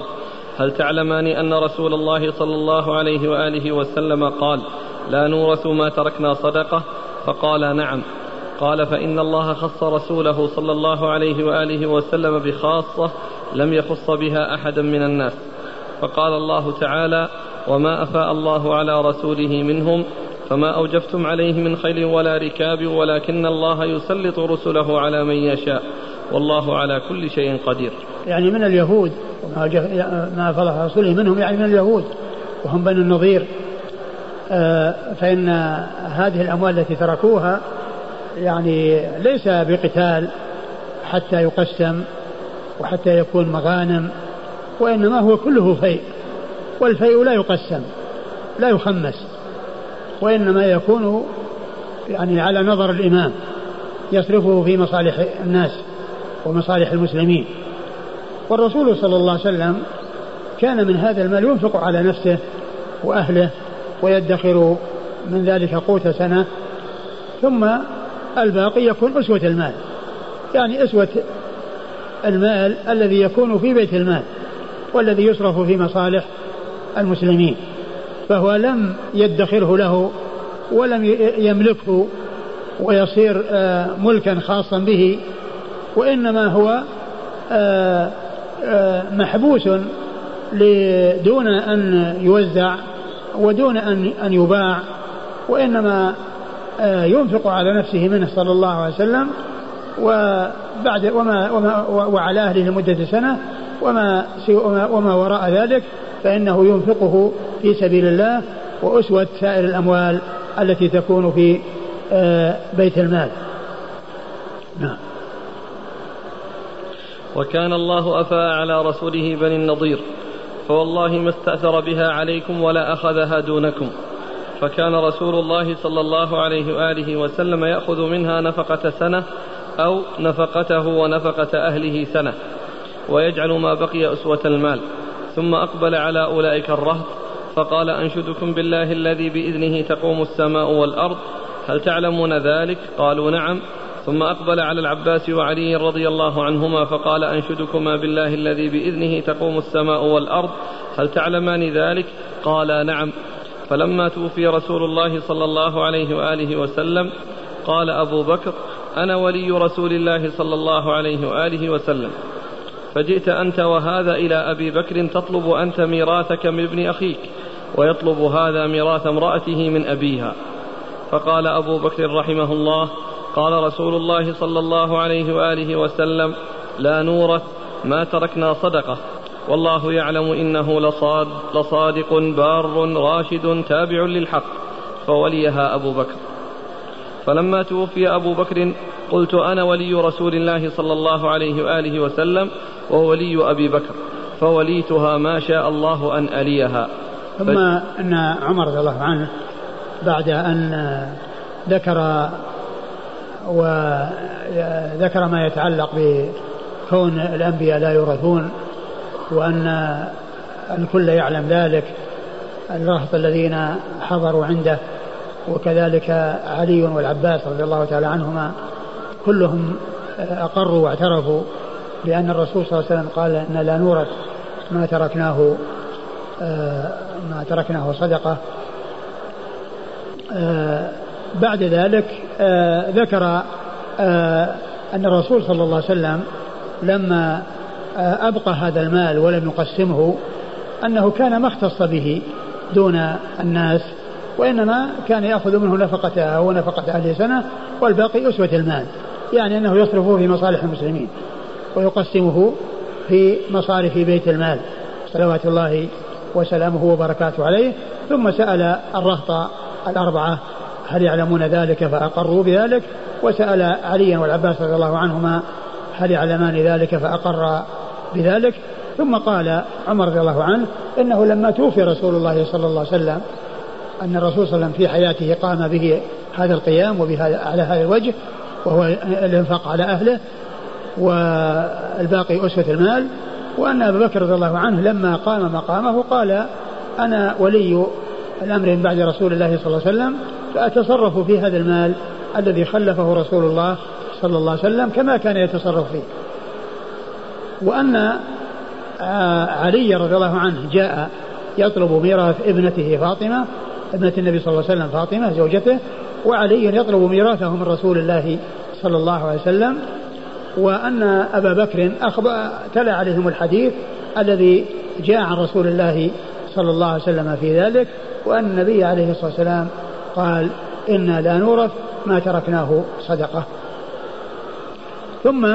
[SPEAKER 1] هل تعلمان أن رسول الله صلى الله عليه وآله وسلم قال لا نورث ما تركنا صدقة فقال نعم قال فإن الله خص رسوله صلى الله عليه وآله وسلم بخاصة لم يخص بها أحدا من الناس فقال الله تعالى وما أفاء الله على رسوله منهم فما أوجفتم عليه من خيل ولا ركاب ولكن الله يسلط رسله على من يشاء والله على كل شيء قدير
[SPEAKER 2] يعني من اليهود ما فرح رسوله منهم يعني من اليهود وهم بنو النظير آه، فإن هذه الأموال التي تركوها يعني ليس بقتال حتى يقسم وحتى يكون مغانم وإنما هو كله فيء والفيء لا يقسم لا يخمس وإنما يكون يعني على نظر الإمام يصرفه في مصالح الناس ومصالح المسلمين والرسول صلى الله عليه وسلم كان من هذا المال ينفق على نفسه وأهله ويدخر من ذلك قوت سنة ثم الباقي يكون أسوة المال يعني أسوة المال الذي يكون في بيت المال والذي يصرف في مصالح المسلمين فهو لم يدخره له ولم يملكه ويصير آه، ملكا خاصا به وإنما هو آآ آه، آه، محبوس دون أن يوزع ودون أن أن يباع وإنما آه، ينفق على نفسه منه صلى الله عليه وسلم وبعد وما, وما وعلى أهله لمدة سنة وما وما وراء ذلك فإنه ينفقه في سبيل الله وأسوة سائر الأموال التي تكون في بيت المال نعم
[SPEAKER 1] وكان الله أفاء على رسوله بني النضير فوالله ما استأثر بها عليكم ولا أخذها دونكم فكان رسول الله صلى الله عليه وآله وسلم يأخذ منها نفقة سنة أو نفقته ونفقة أهله سنة ويجعل ما بقي أسوة المال ثم أقبل على أولئك الرهط فقال أنشدكم بالله الذي بإذنه تقوم السماء والأرض هل تعلمون ذلك قالوا نعم ثم أقبل على العباس وعلي رضي الله عنهما فقال أنشدكما بالله الذي بإذنه تقوم السماء والأرض هل تعلمان ذلك قالا نعم فلما توفي رسول الله صلى الله عليه وآله وسلم قال أبو بكر أنا ولي رسول الله صلى الله عليه وآله وسلم فجئت أنت وهذا إلى أبي بكر تطلب أنت ميراثك من ابن أخيك ويطلب هذا ميراث امرأته من أبيها فقال أبو بكر رحمه الله قال رسول الله صلى الله عليه واله وسلم لا نورث ما تركنا صدقه والله يعلم انه لصاد لصادق بار راشد تابع للحق فوليها ابو بكر فلما توفي ابو بكر قلت انا ولي رسول الله صلى الله عليه واله وسلم وولي ابي بكر فوليتها ما شاء الله ان اليها
[SPEAKER 2] ثم ان عمر رضي الله عنه بعد ان ذكر وذكر ما يتعلق بكون الأنبياء لا يورثون وأن الكل يعلم ذلك الرهط الذين حضروا عنده وكذلك علي والعباس رضي الله تعالى عنهما كلهم أقروا واعترفوا بأن الرسول صلى الله عليه وسلم قال أن لا نورث ما تركناه آه، ما تركناه صدقة آه، بعد ذلك آه ذكر آه أن الرسول صلى الله عليه وسلم لما آه أبقى هذا المال ولم يقسمه أنه كان ما اختص به دون الناس وإنما كان يأخذ منه نفقته ونفقة اهل سنة والباقي أسوة المال يعني أنه يصرفه في مصالح المسلمين ويقسمه في مصارف بيت المال صلوات الله وسلامه وبركاته عليه ثم سأل الرهط الأربعة هل يعلمون ذلك فأقروا بذلك وسأل عليا والعباس رضي الله عنهما هل يعلمان ذلك فأقر بذلك ثم قال عمر رضي الله عنه انه لما توفي رسول الله صلى الله عليه وسلم ان الرسول صلى الله عليه وسلم في حياته قام به هذا القيام وبهذا على هذا الوجه وهو الانفاق على اهله والباقي اسوه المال وان ابا بكر رضي الله عنه لما قام مقامه قال انا ولي الامر من بعد رسول الله صلى الله عليه وسلم فأتصرف في هذا المال الذي خلفه رسول الله صلى الله عليه وسلم كما كان يتصرف فيه وأن آه، علي رضي الله عنه جاء يطلب ميراث ابنته فاطمة ابنة النبي صلى الله عليه وسلم فاطمة زوجته وعلي يطلب ميراثه من رسول الله صلى الله عليه وسلم وأن أبا بكر أخبر تلا عليهم الحديث الذي جاء عن رسول الله صلى الله عليه وسلم في ذلك وأن النبي عليه الصلاة والسلام قال إنا لا نورث ما تركناه صدقة ثم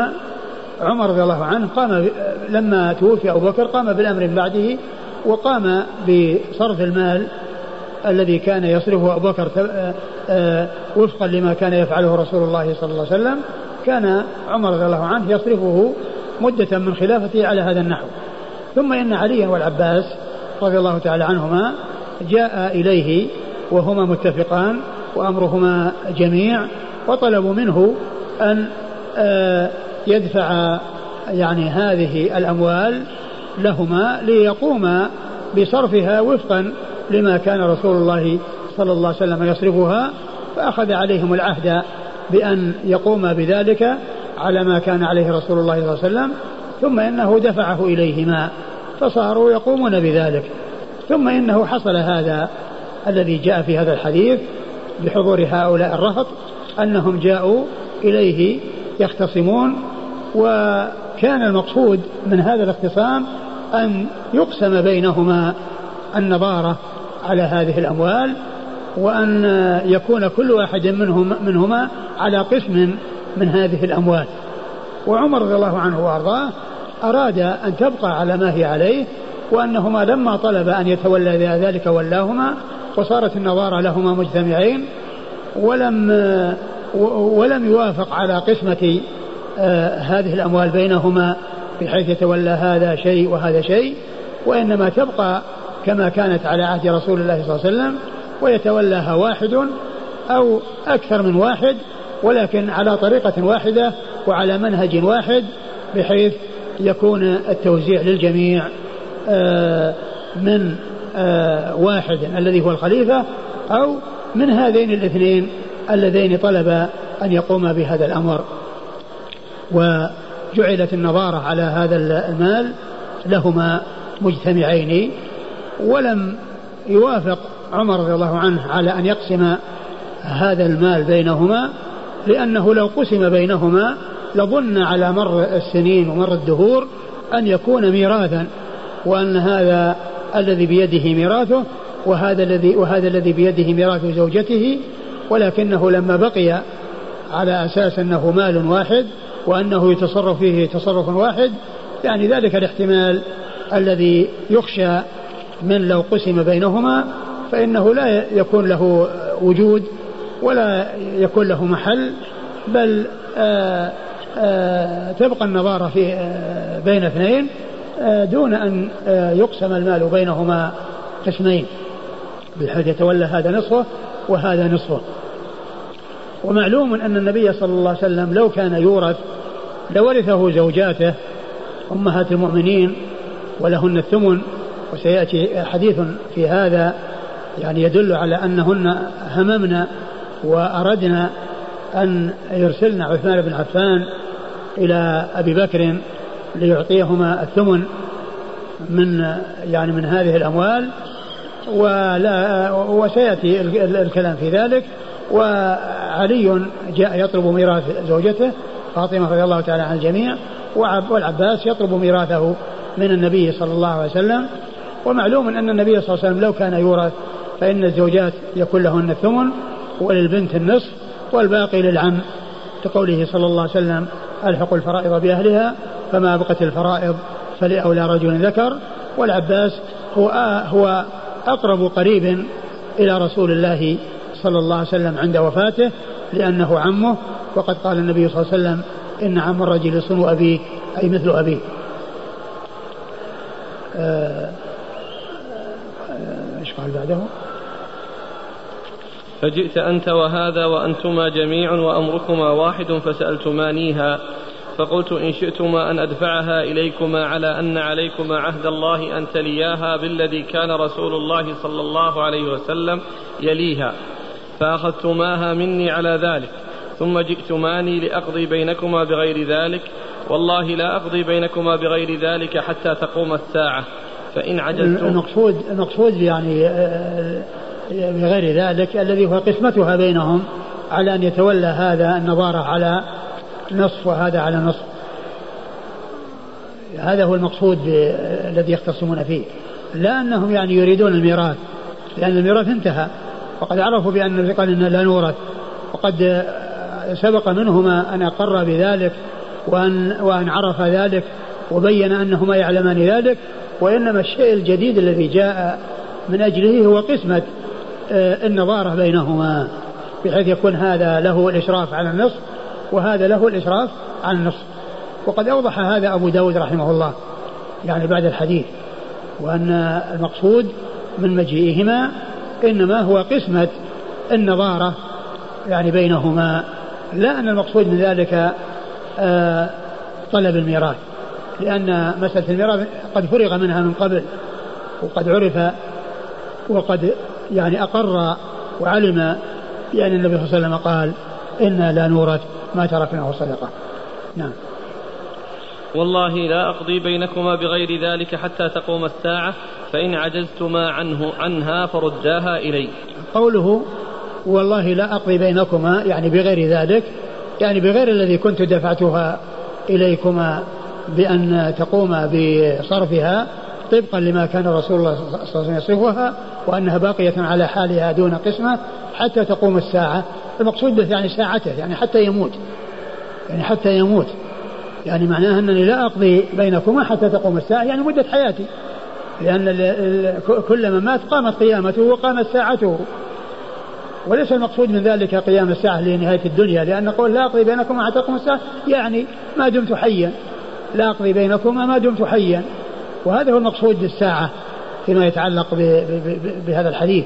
[SPEAKER 2] عمر رضي الله عنه قام لما توفي أبو بكر قام بالأمر من بعده وقام بصرف المال الذي كان يصرفه أبو بكر آه، آه، وفقا لما كان يفعله رسول الله صلى الله عليه وسلم كان عمر رضي الله عنه يصرفه مدة من خلافته على هذا النحو ثم إن عليا والعباس رضي الله تعالى عنهما جاء إليه وهما متفقان وأمرهما جميع وطلبوا منه أن آه، يدفع يعني هذه الأموال لهما ليقوما بصرفها وفقا لما كان رسول الله صلى الله عليه وسلم يصرفها فأخذ عليهم العهد بأن يقوما بذلك على ما كان عليه رسول الله صلى الله عليه وسلم ثم إنه دفعه إليهما فصاروا يقومون بذلك ثم إنه حصل هذا الذي جاء في هذا الحديث بحضور هؤلاء الرهط أنهم جاءوا إليه يختصمون وكان المقصود من هذا الاختصام أن يقسم بينهما النظارة على هذه الأموال وأن يكون كل واحد منهم منهما على قسم من هذه الأموال وعمر رضي الله عنه وأرضاه أراد أن تبقى على ما هي عليه وأنهما لما طلب أن يتولى ذلك ولاهما وصارت النظارة لهما مجتمعين ولم ولم يوافق على قسمة آه، هذه الأموال بينهما بحيث يتولى هذا شيء وهذا شيء وإنما تبقى كما كانت على عهد رسول الله صلى الله عليه وسلم ويتولاها واحد أو أكثر من واحد ولكن على طريقة واحدة وعلى منهج واحد بحيث يكون التوزيع للجميع آه، من آه، واحد الذي هو الخليفة أو من هذين الاثنين اللذين طلب أن يقوم بهذا الأمر وجعلت النظارة على هذا المال لهما مجتمعين ولم يوافق عمر رضي الله عنه على أن يقسم هذا المال بينهما لأنه لو قسم بينهما لظن على مر السنين ومر الدهور أن يكون ميراثا وأن هذا الذي بيده ميراثه وهذا الذي وهذا الذي بيده ميراث زوجته ولكنه لما بقي على اساس انه مال واحد وانه يتصرف فيه تصرف واحد يعني ذلك الاحتمال الذي يخشى من لو قسم بينهما فانه لا يكون له وجود ولا يكون له محل بل آآ آه، آآ آه، تبقى النظاره في آه، بين اثنين آه، دون أن آه، يقسم المال بينهما قسمين بحيث يتولى هذا نصفه وهذا نصفه ومعلوم أن النبي صلى الله عليه وسلم لو كان يورث لورثه زوجاته أمهات المؤمنين ولهن الثمن وسيأتي حديث في هذا يعني يدل على أنهن هممنا وأردنا أن يرسلن عثمان بن عفان إلى أبي بكر ليعطيهما الثمن من يعني من هذه الأموال ولا وسيأتي الكلام في ذلك وعلي جاء يطلب ميراث زوجته فاطمة رضي الله تعالى عن الجميع والعباس يطلب ميراثه من النبي صلى الله عليه وسلم ومعلوم أن النبي صلى الله عليه وسلم لو كان يورث فإن الزوجات يكون لهن الثمن وللبنت النصف والباقي للعم كقوله صلى الله عليه وسلم ألحقوا الفرائض بأهلها فما أبقت الفرائض فلأولى رجل ذكر والعباس هو هو أقرب قريب إلى رسول الله صلى الله عليه وسلم عند وفاته لأنه عمه وقد قال النبي صلى الله عليه وسلم إن عم الرجل صن أبيه أي مثل أبيه
[SPEAKER 1] آه، آه، ايش قال بعده؟ فجئت أنت وهذا وأنتما جميع وأمركما واحد فسألتمانيها فقلت إن شئتما أن أدفعها إليكما على أن عليكما عهد الله أن تلياها بالذي كان رسول الله صلى الله عليه وسلم يليها فأخذتماها مني على ذلك ثم جئتماني لأقضي بينكما بغير ذلك والله لا أقضي بينكما بغير ذلك حتى تقوم الساعة
[SPEAKER 2] فإن عجزتم المقصود المقصود يعني آه، آه، بغير ذلك الذي هو قسمتها بينهم على أن يتولى هذا النظارة على نص وهذا على نص هذا هو المقصود الذي يختصمون فيه لا أنهم يعني يريدون الميراث لأن الميراث انتهى وقد عرفوا بأن الثقل لا نورث وقد سبق منهما أن أقر بذلك وأن, وأن عرف ذلك وبين أنهما يعلمان ذلك وإنما الشيء الجديد الذي جاء من أجله هو قسمة آه، النظارة بينهما بحيث يكون هذا له الإشراف على النصف وهذا له الإشراف على النصف وقد أوضح هذا أبو داود رحمه الله يعني بعد الحديث وأن المقصود من مجيئهما إنما هو قسمة النظارة يعني بينهما لا أن المقصود من ذلك آه، طلب الميراث لأن مسألة الميراث قد فرغ منها من قبل وقد عرف وقد يعني أقر وعلم بأن النبي صلى الله عليه وسلم قال إنا لا نورث ما ترك منه صدقة نعم
[SPEAKER 1] والله لا أقضي بينكما بغير ذلك حتى تقوم الساعة فإن عجزتما عنه عنها فرداها إلي
[SPEAKER 2] قوله والله لا أقضي بينكما يعني بغير ذلك يعني بغير الذي كنت دفعتها إليكما بأن تقوما بصرفها طبقا لما كان رسول الله صلى الله عليه وسلم يصرفها وأنها باقية على حالها دون قسمة حتى تقوم الساعة المقصود به يعني ساعته يعني حتى يموت يعني حتى يموت يعني معناه أنني لا أقضي بينكما حتى تقوم الساعة يعني مدة حياتي لأن كل مات قامت قيامته وقامت ساعته وليس المقصود من ذلك قيام الساعة لنهاية الدنيا لأن قول لا أقضي بينكما حتى تقوم الساعة يعني ما دمت حيا لا أقضي بينكما ما دمت حيا وهذا هو المقصود بالساعة فيما يتعلق بهذا الحديث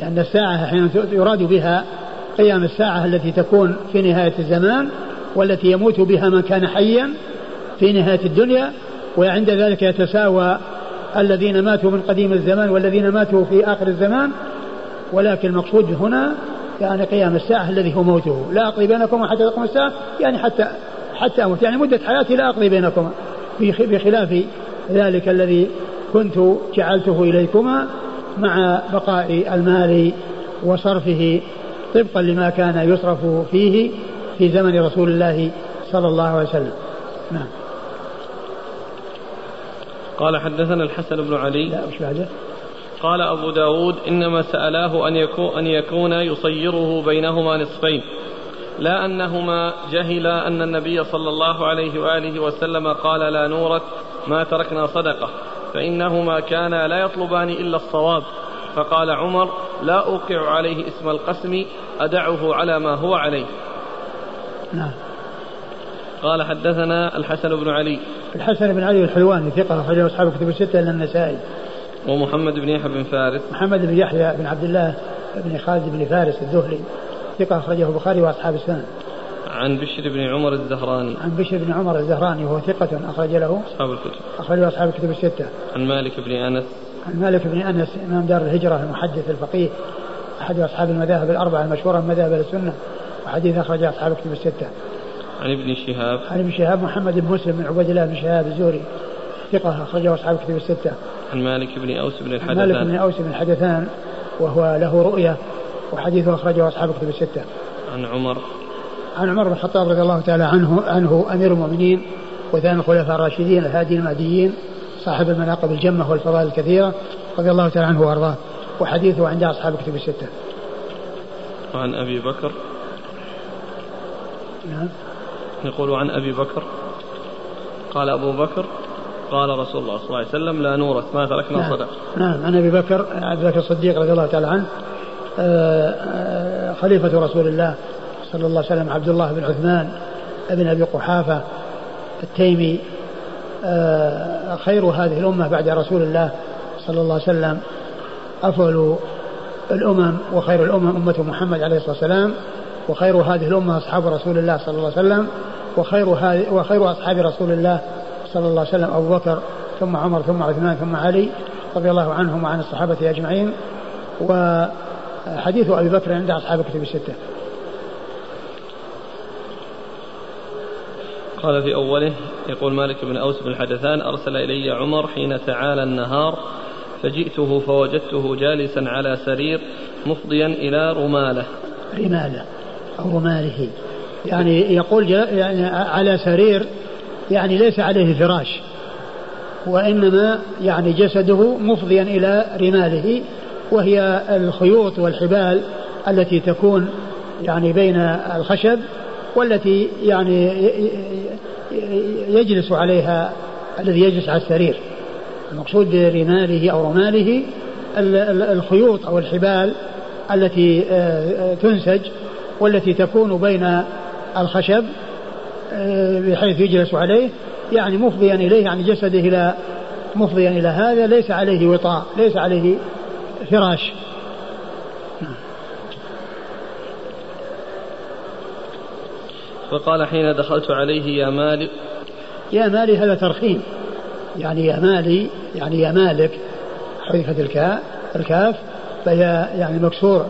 [SPEAKER 2] لأن الساعة أحيانا يراد بها قيام الساعة التي تكون في نهاية الزمان والتي يموت بها من كان حيا في نهاية الدنيا وعند ذلك يتساوى الذين ماتوا من قديم الزمان والذين ماتوا في آخر الزمان ولكن المقصود هنا يعني قيام الساعة الذي هو موته لا أقضي بينكما حتى تقوم الساعة يعني حتى حتى أموت يعني مدة حياتي لا أقضي بينكما بخلاف ذلك الذي كنت جعلته إليكما مع بقاء المال وصرفه طبقا لما كان يصرف فيه في زمن رسول الله صلى الله عليه وسلم نعم
[SPEAKER 1] قال حدثنا الحسن بن علي لا مش بعده قال أبو داود إنما سألاه أن يكون, أن يكون يصيره بينهما نصفين لا أنهما جهلا أن النبي صلى الله عليه وآله وسلم قال لا نورك ما تركنا صدقة فإنهما كانا لا يطلبان إلا الصواب فقال عمر لا أوقع عليه اسم القسم أدعه على ما هو عليه نعم قال حدثنا الحسن بن علي
[SPEAKER 2] الحسن بن علي الحلواني ثقة أخرجه أصحاب كتب الستة إلا النسائي
[SPEAKER 1] ومحمد بن يحيى بن فارس
[SPEAKER 2] محمد بن يحيى بن عبد الله بن خالد بن فارس الذهلي ثقة أخرجه البخاري وأصحاب السنن
[SPEAKER 1] عن بشر بن عمر الزهراني
[SPEAKER 2] عن بشر بن عمر الزهراني وهو ثقة أخرج له أصحاب الكتب أخرج له أصحاب الكتب الستة
[SPEAKER 1] عن مالك بن أنس
[SPEAKER 2] عن مالك بن أنس إمام دار الهجرة المحدث الفقيه أحد أصحاب المذاهب الأربعة المشهورة من مذاهب السنة وحديث أخرج أصحاب الكتب الستة
[SPEAKER 1] عن ابن شهاب
[SPEAKER 2] عن ابن شهاب محمد بن مسلم بن عبيد الله بن شهاب الزهري ثقة أخرجه أصحاب الكتب الستة
[SPEAKER 1] عن مالك بن أوس بن الحدثان مالك بن أوس بن الحدثان
[SPEAKER 2] وهو له رؤية وحديثه أخرجه أصحاب الكتب الستة
[SPEAKER 1] عن عمر
[SPEAKER 2] عن عمر بن الخطاب رضي الله تعالى عنه عنه امير المؤمنين وثاني الخلفاء الراشدين الهادي المهديين صاحب المناقب الجمه والفضائل الكثيره رضي الله تعالى عنه وارضاه وحديثه عند اصحاب كتب السته.
[SPEAKER 1] وعن ابي بكر نعم يقول عن ابي بكر قال ابو بكر قال رسول الله صلى الله عليه وسلم لا نورث ما تركنا نعم. صدق
[SPEAKER 2] نعم عن ابي بكر عبد بكر الصديق رضي الله تعالى عنه آه، آه، خليفه رسول الله صلى الله عليه وسلم عبد الله بن عثمان بن أبي قحافة التيمي آه، خير هذه الأمة بعد رسول الله صلى الله عليه وسلم أفضل الأمم وخير الأمم أمة محمد عليه الصلاة والسلام وخير هذه الأمة أصحاب رسول الله صلى الله عليه وسلم وخير وخير أصحاب رسول الله صلى الله عليه وسلم أبو بكر ثم عمر ثم عثمان ثم علي رضي الله عنهم وعن الصحابة أجمعين وحديث أبي بكر عند أصحاب كتب الستة
[SPEAKER 1] قال في أوله يقول مالك بن أوس بن حدثان أرسل إلي عمر حين تعالى النهار فجئته فوجدته جالسا على سرير مفضيا إلى رماله
[SPEAKER 2] رماله أو رماله يعني يقول يعني على سرير يعني ليس عليه فراش وإنما يعني جسده مفضيا إلى رماله وهي الخيوط والحبال التي تكون يعني بين الخشب والتي يعني يجلس عليها الذي يجلس على السرير المقصود برماله أو رماله الخيوط أو الحبال التي آه، تنسج والتي تكون بين الخشب آه، بحيث يجلس عليه يعني مفضيا إليه عن يعني جسده إلى مفضيا إلى هذا ليس عليه وطاء ليس عليه فراش
[SPEAKER 1] فقال حين دخلت عليه يا مالك
[SPEAKER 2] يا مالي هذا ترخيم يعني يا مالي يعني يا مالك حذفت الكاء الكاف فهي يعني مكسور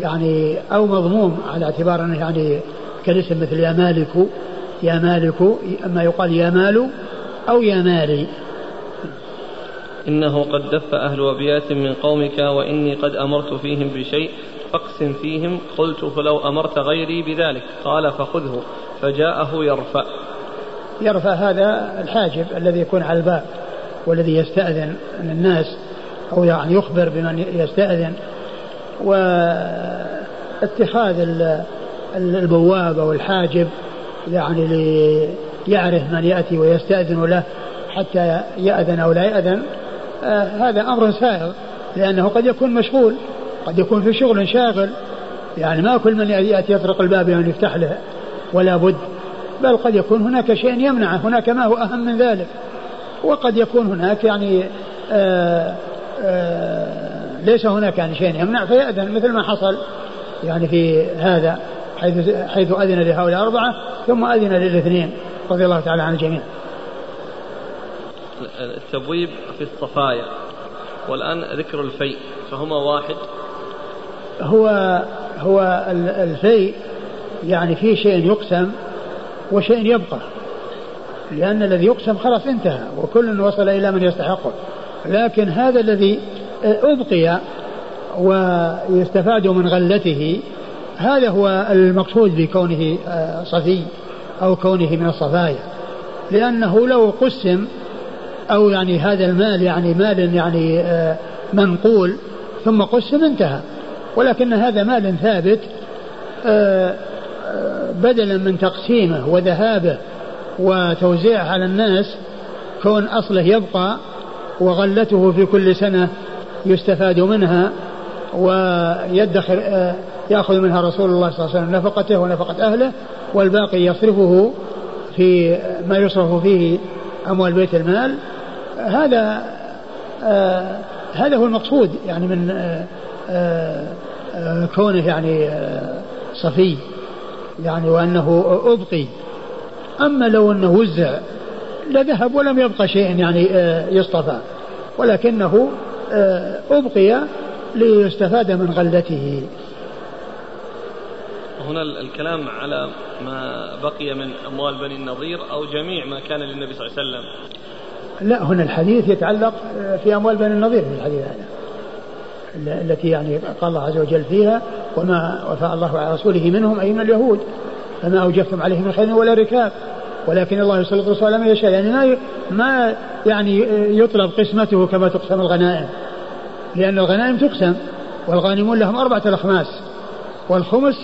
[SPEAKER 2] يعني او مضموم على اعتبار انه يعني كالاسم مثل يا مالك يا مالك اما يقال يا مال او يا مالي
[SPEAKER 1] إنه قد دف أهل أبيات من قومك وإني قد أمرت فيهم بشيء فاقسم فيهم قلت فلو أمرت غيري بذلك قال فخذه فجاءه يرفع
[SPEAKER 2] يرفع هذا الحاجب الذي يكون على الباب والذي يستأذن من الناس أو يعني يخبر بمن يستأذن واتخاذ البواب أو الحاجب يعني ليعرف من يأتي ويستأذن له حتى يأذن أو لا يأذن آه، هذا أمر سائغ لأنه قد يكون مشغول قد يكون في شغل شاغل يعني ما كل من يأتي يطرق الباب يعني يفتح له ولا بد بل قد يكون هناك شيء يمنعه هناك ما هو أهم من ذلك وقد يكون هناك يعني آآ آه، آآ آه، ليس هناك يعني شيء يمنع فيأذن مثل ما حصل يعني في هذا حيث حيث أذن لهؤلاء الأربعة ثم أذن للاثنين رضي الله تعالى عن الجميع
[SPEAKER 1] التبويب في الصفايا والآن ذكر الفيء فهما واحد
[SPEAKER 2] هو هو الفيء يعني في شيء يقسم وشيء يبقى لأن الذي يقسم خلاص انتهى وكل وصل إلى من يستحقه لكن هذا الذي أبقي ويستفاد من غلته هذا هو المقصود بكونه آه، صفي أو كونه من الصفايا لأنه لو قسم أو يعني هذا المال يعني مال يعني آه، منقول ثم قسم انتهى ولكن هذا مال ثابت آه، بدلا من تقسيمه وذهابه وتوزيعه على الناس كون أصله يبقى وغلته في كل سنة يستفاد منها ويدخر آه، يأخذ منها رسول الله صلى الله عليه وسلم نفقته ونفقة أهله والباقي يصرفه في ما يصرف فيه أموال بيت المال هذا آه، هذا هو المقصود يعني من آه، آه، كونه يعني آه، صفي يعني وأنه أبقي أما لو أنه وزع لذهب ولم يبقى شيء يعني يصطفى ولكنه أبقي ليستفاد من غلته
[SPEAKER 1] هنا الكلام على ما بقي من أموال بني النظير أو جميع ما كان للنبي صلى الله عليه وسلم
[SPEAKER 2] لا هنا الحديث يتعلق في أموال بني النظير في الحديث هذا التي يعني قال الله عز وجل فيها وما وفاء الله على رسوله منهم أي من اليهود فما اوجبتم عليه من خير ولا ركاب ولكن الله يسلط رسوله من يشاء يعني ما ما يعني يطلب قسمته كما تقسم الغنائم لأن الغنائم تقسم والغانمون لهم أربعة الأخماس والخمس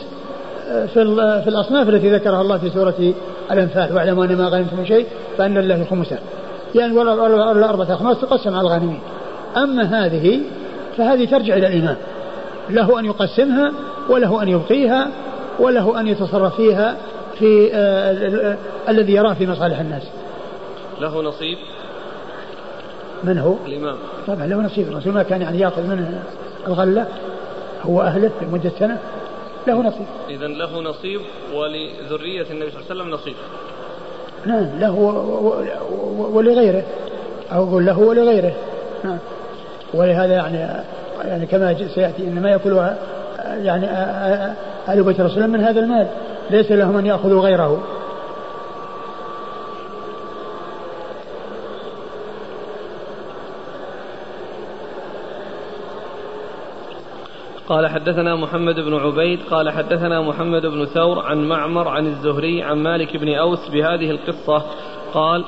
[SPEAKER 2] آه، في آه، في الأصناف التي ذكرها الله في سورة الأنفال واعلموا أن ما غنمتم من شيء فأن الله خمسه يعني الأربعة الاخماس تقسم على الغانمين أما هذه فهذه ترجع إلى الإمام له أن يقسمها وله أن يبقيها وله أن يتصرف فيها في آه، آه، الذي يراه في مصالح الناس
[SPEAKER 1] له نصيب
[SPEAKER 2] من هو؟ الإمام طبعا له نصيب الرسول ما كان يعني يأخذ منه الغلة هو أهله لمدة سنة
[SPEAKER 1] له نصيب إذا له نصيب ولذرية النبي صلى الله عليه وسلم نصيب نعم
[SPEAKER 2] له ولغيره أو أقول له ولغيره نعم ولهذا يعني يعني كما سياتي انما ياكلها يعني ال بيت الرسول من هذا المال ليس لهم ان ياخذوا غيره
[SPEAKER 1] قال حدثنا محمد بن عبيد قال حدثنا محمد بن ثور عن معمر عن الزهري عن مالك بن اوس بهذه القصه قال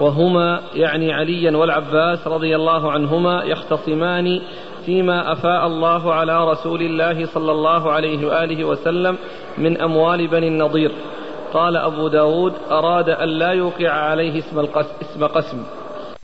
[SPEAKER 1] وهما يعني عليا والعباس رضي الله عنهما يختصمان فيما أفاء الله على رسول الله صلى الله عليه وآله وسلم من أموال بني النضير قال أبو داود أراد أن لا يوقع عليه اسم, القسم اسم قسم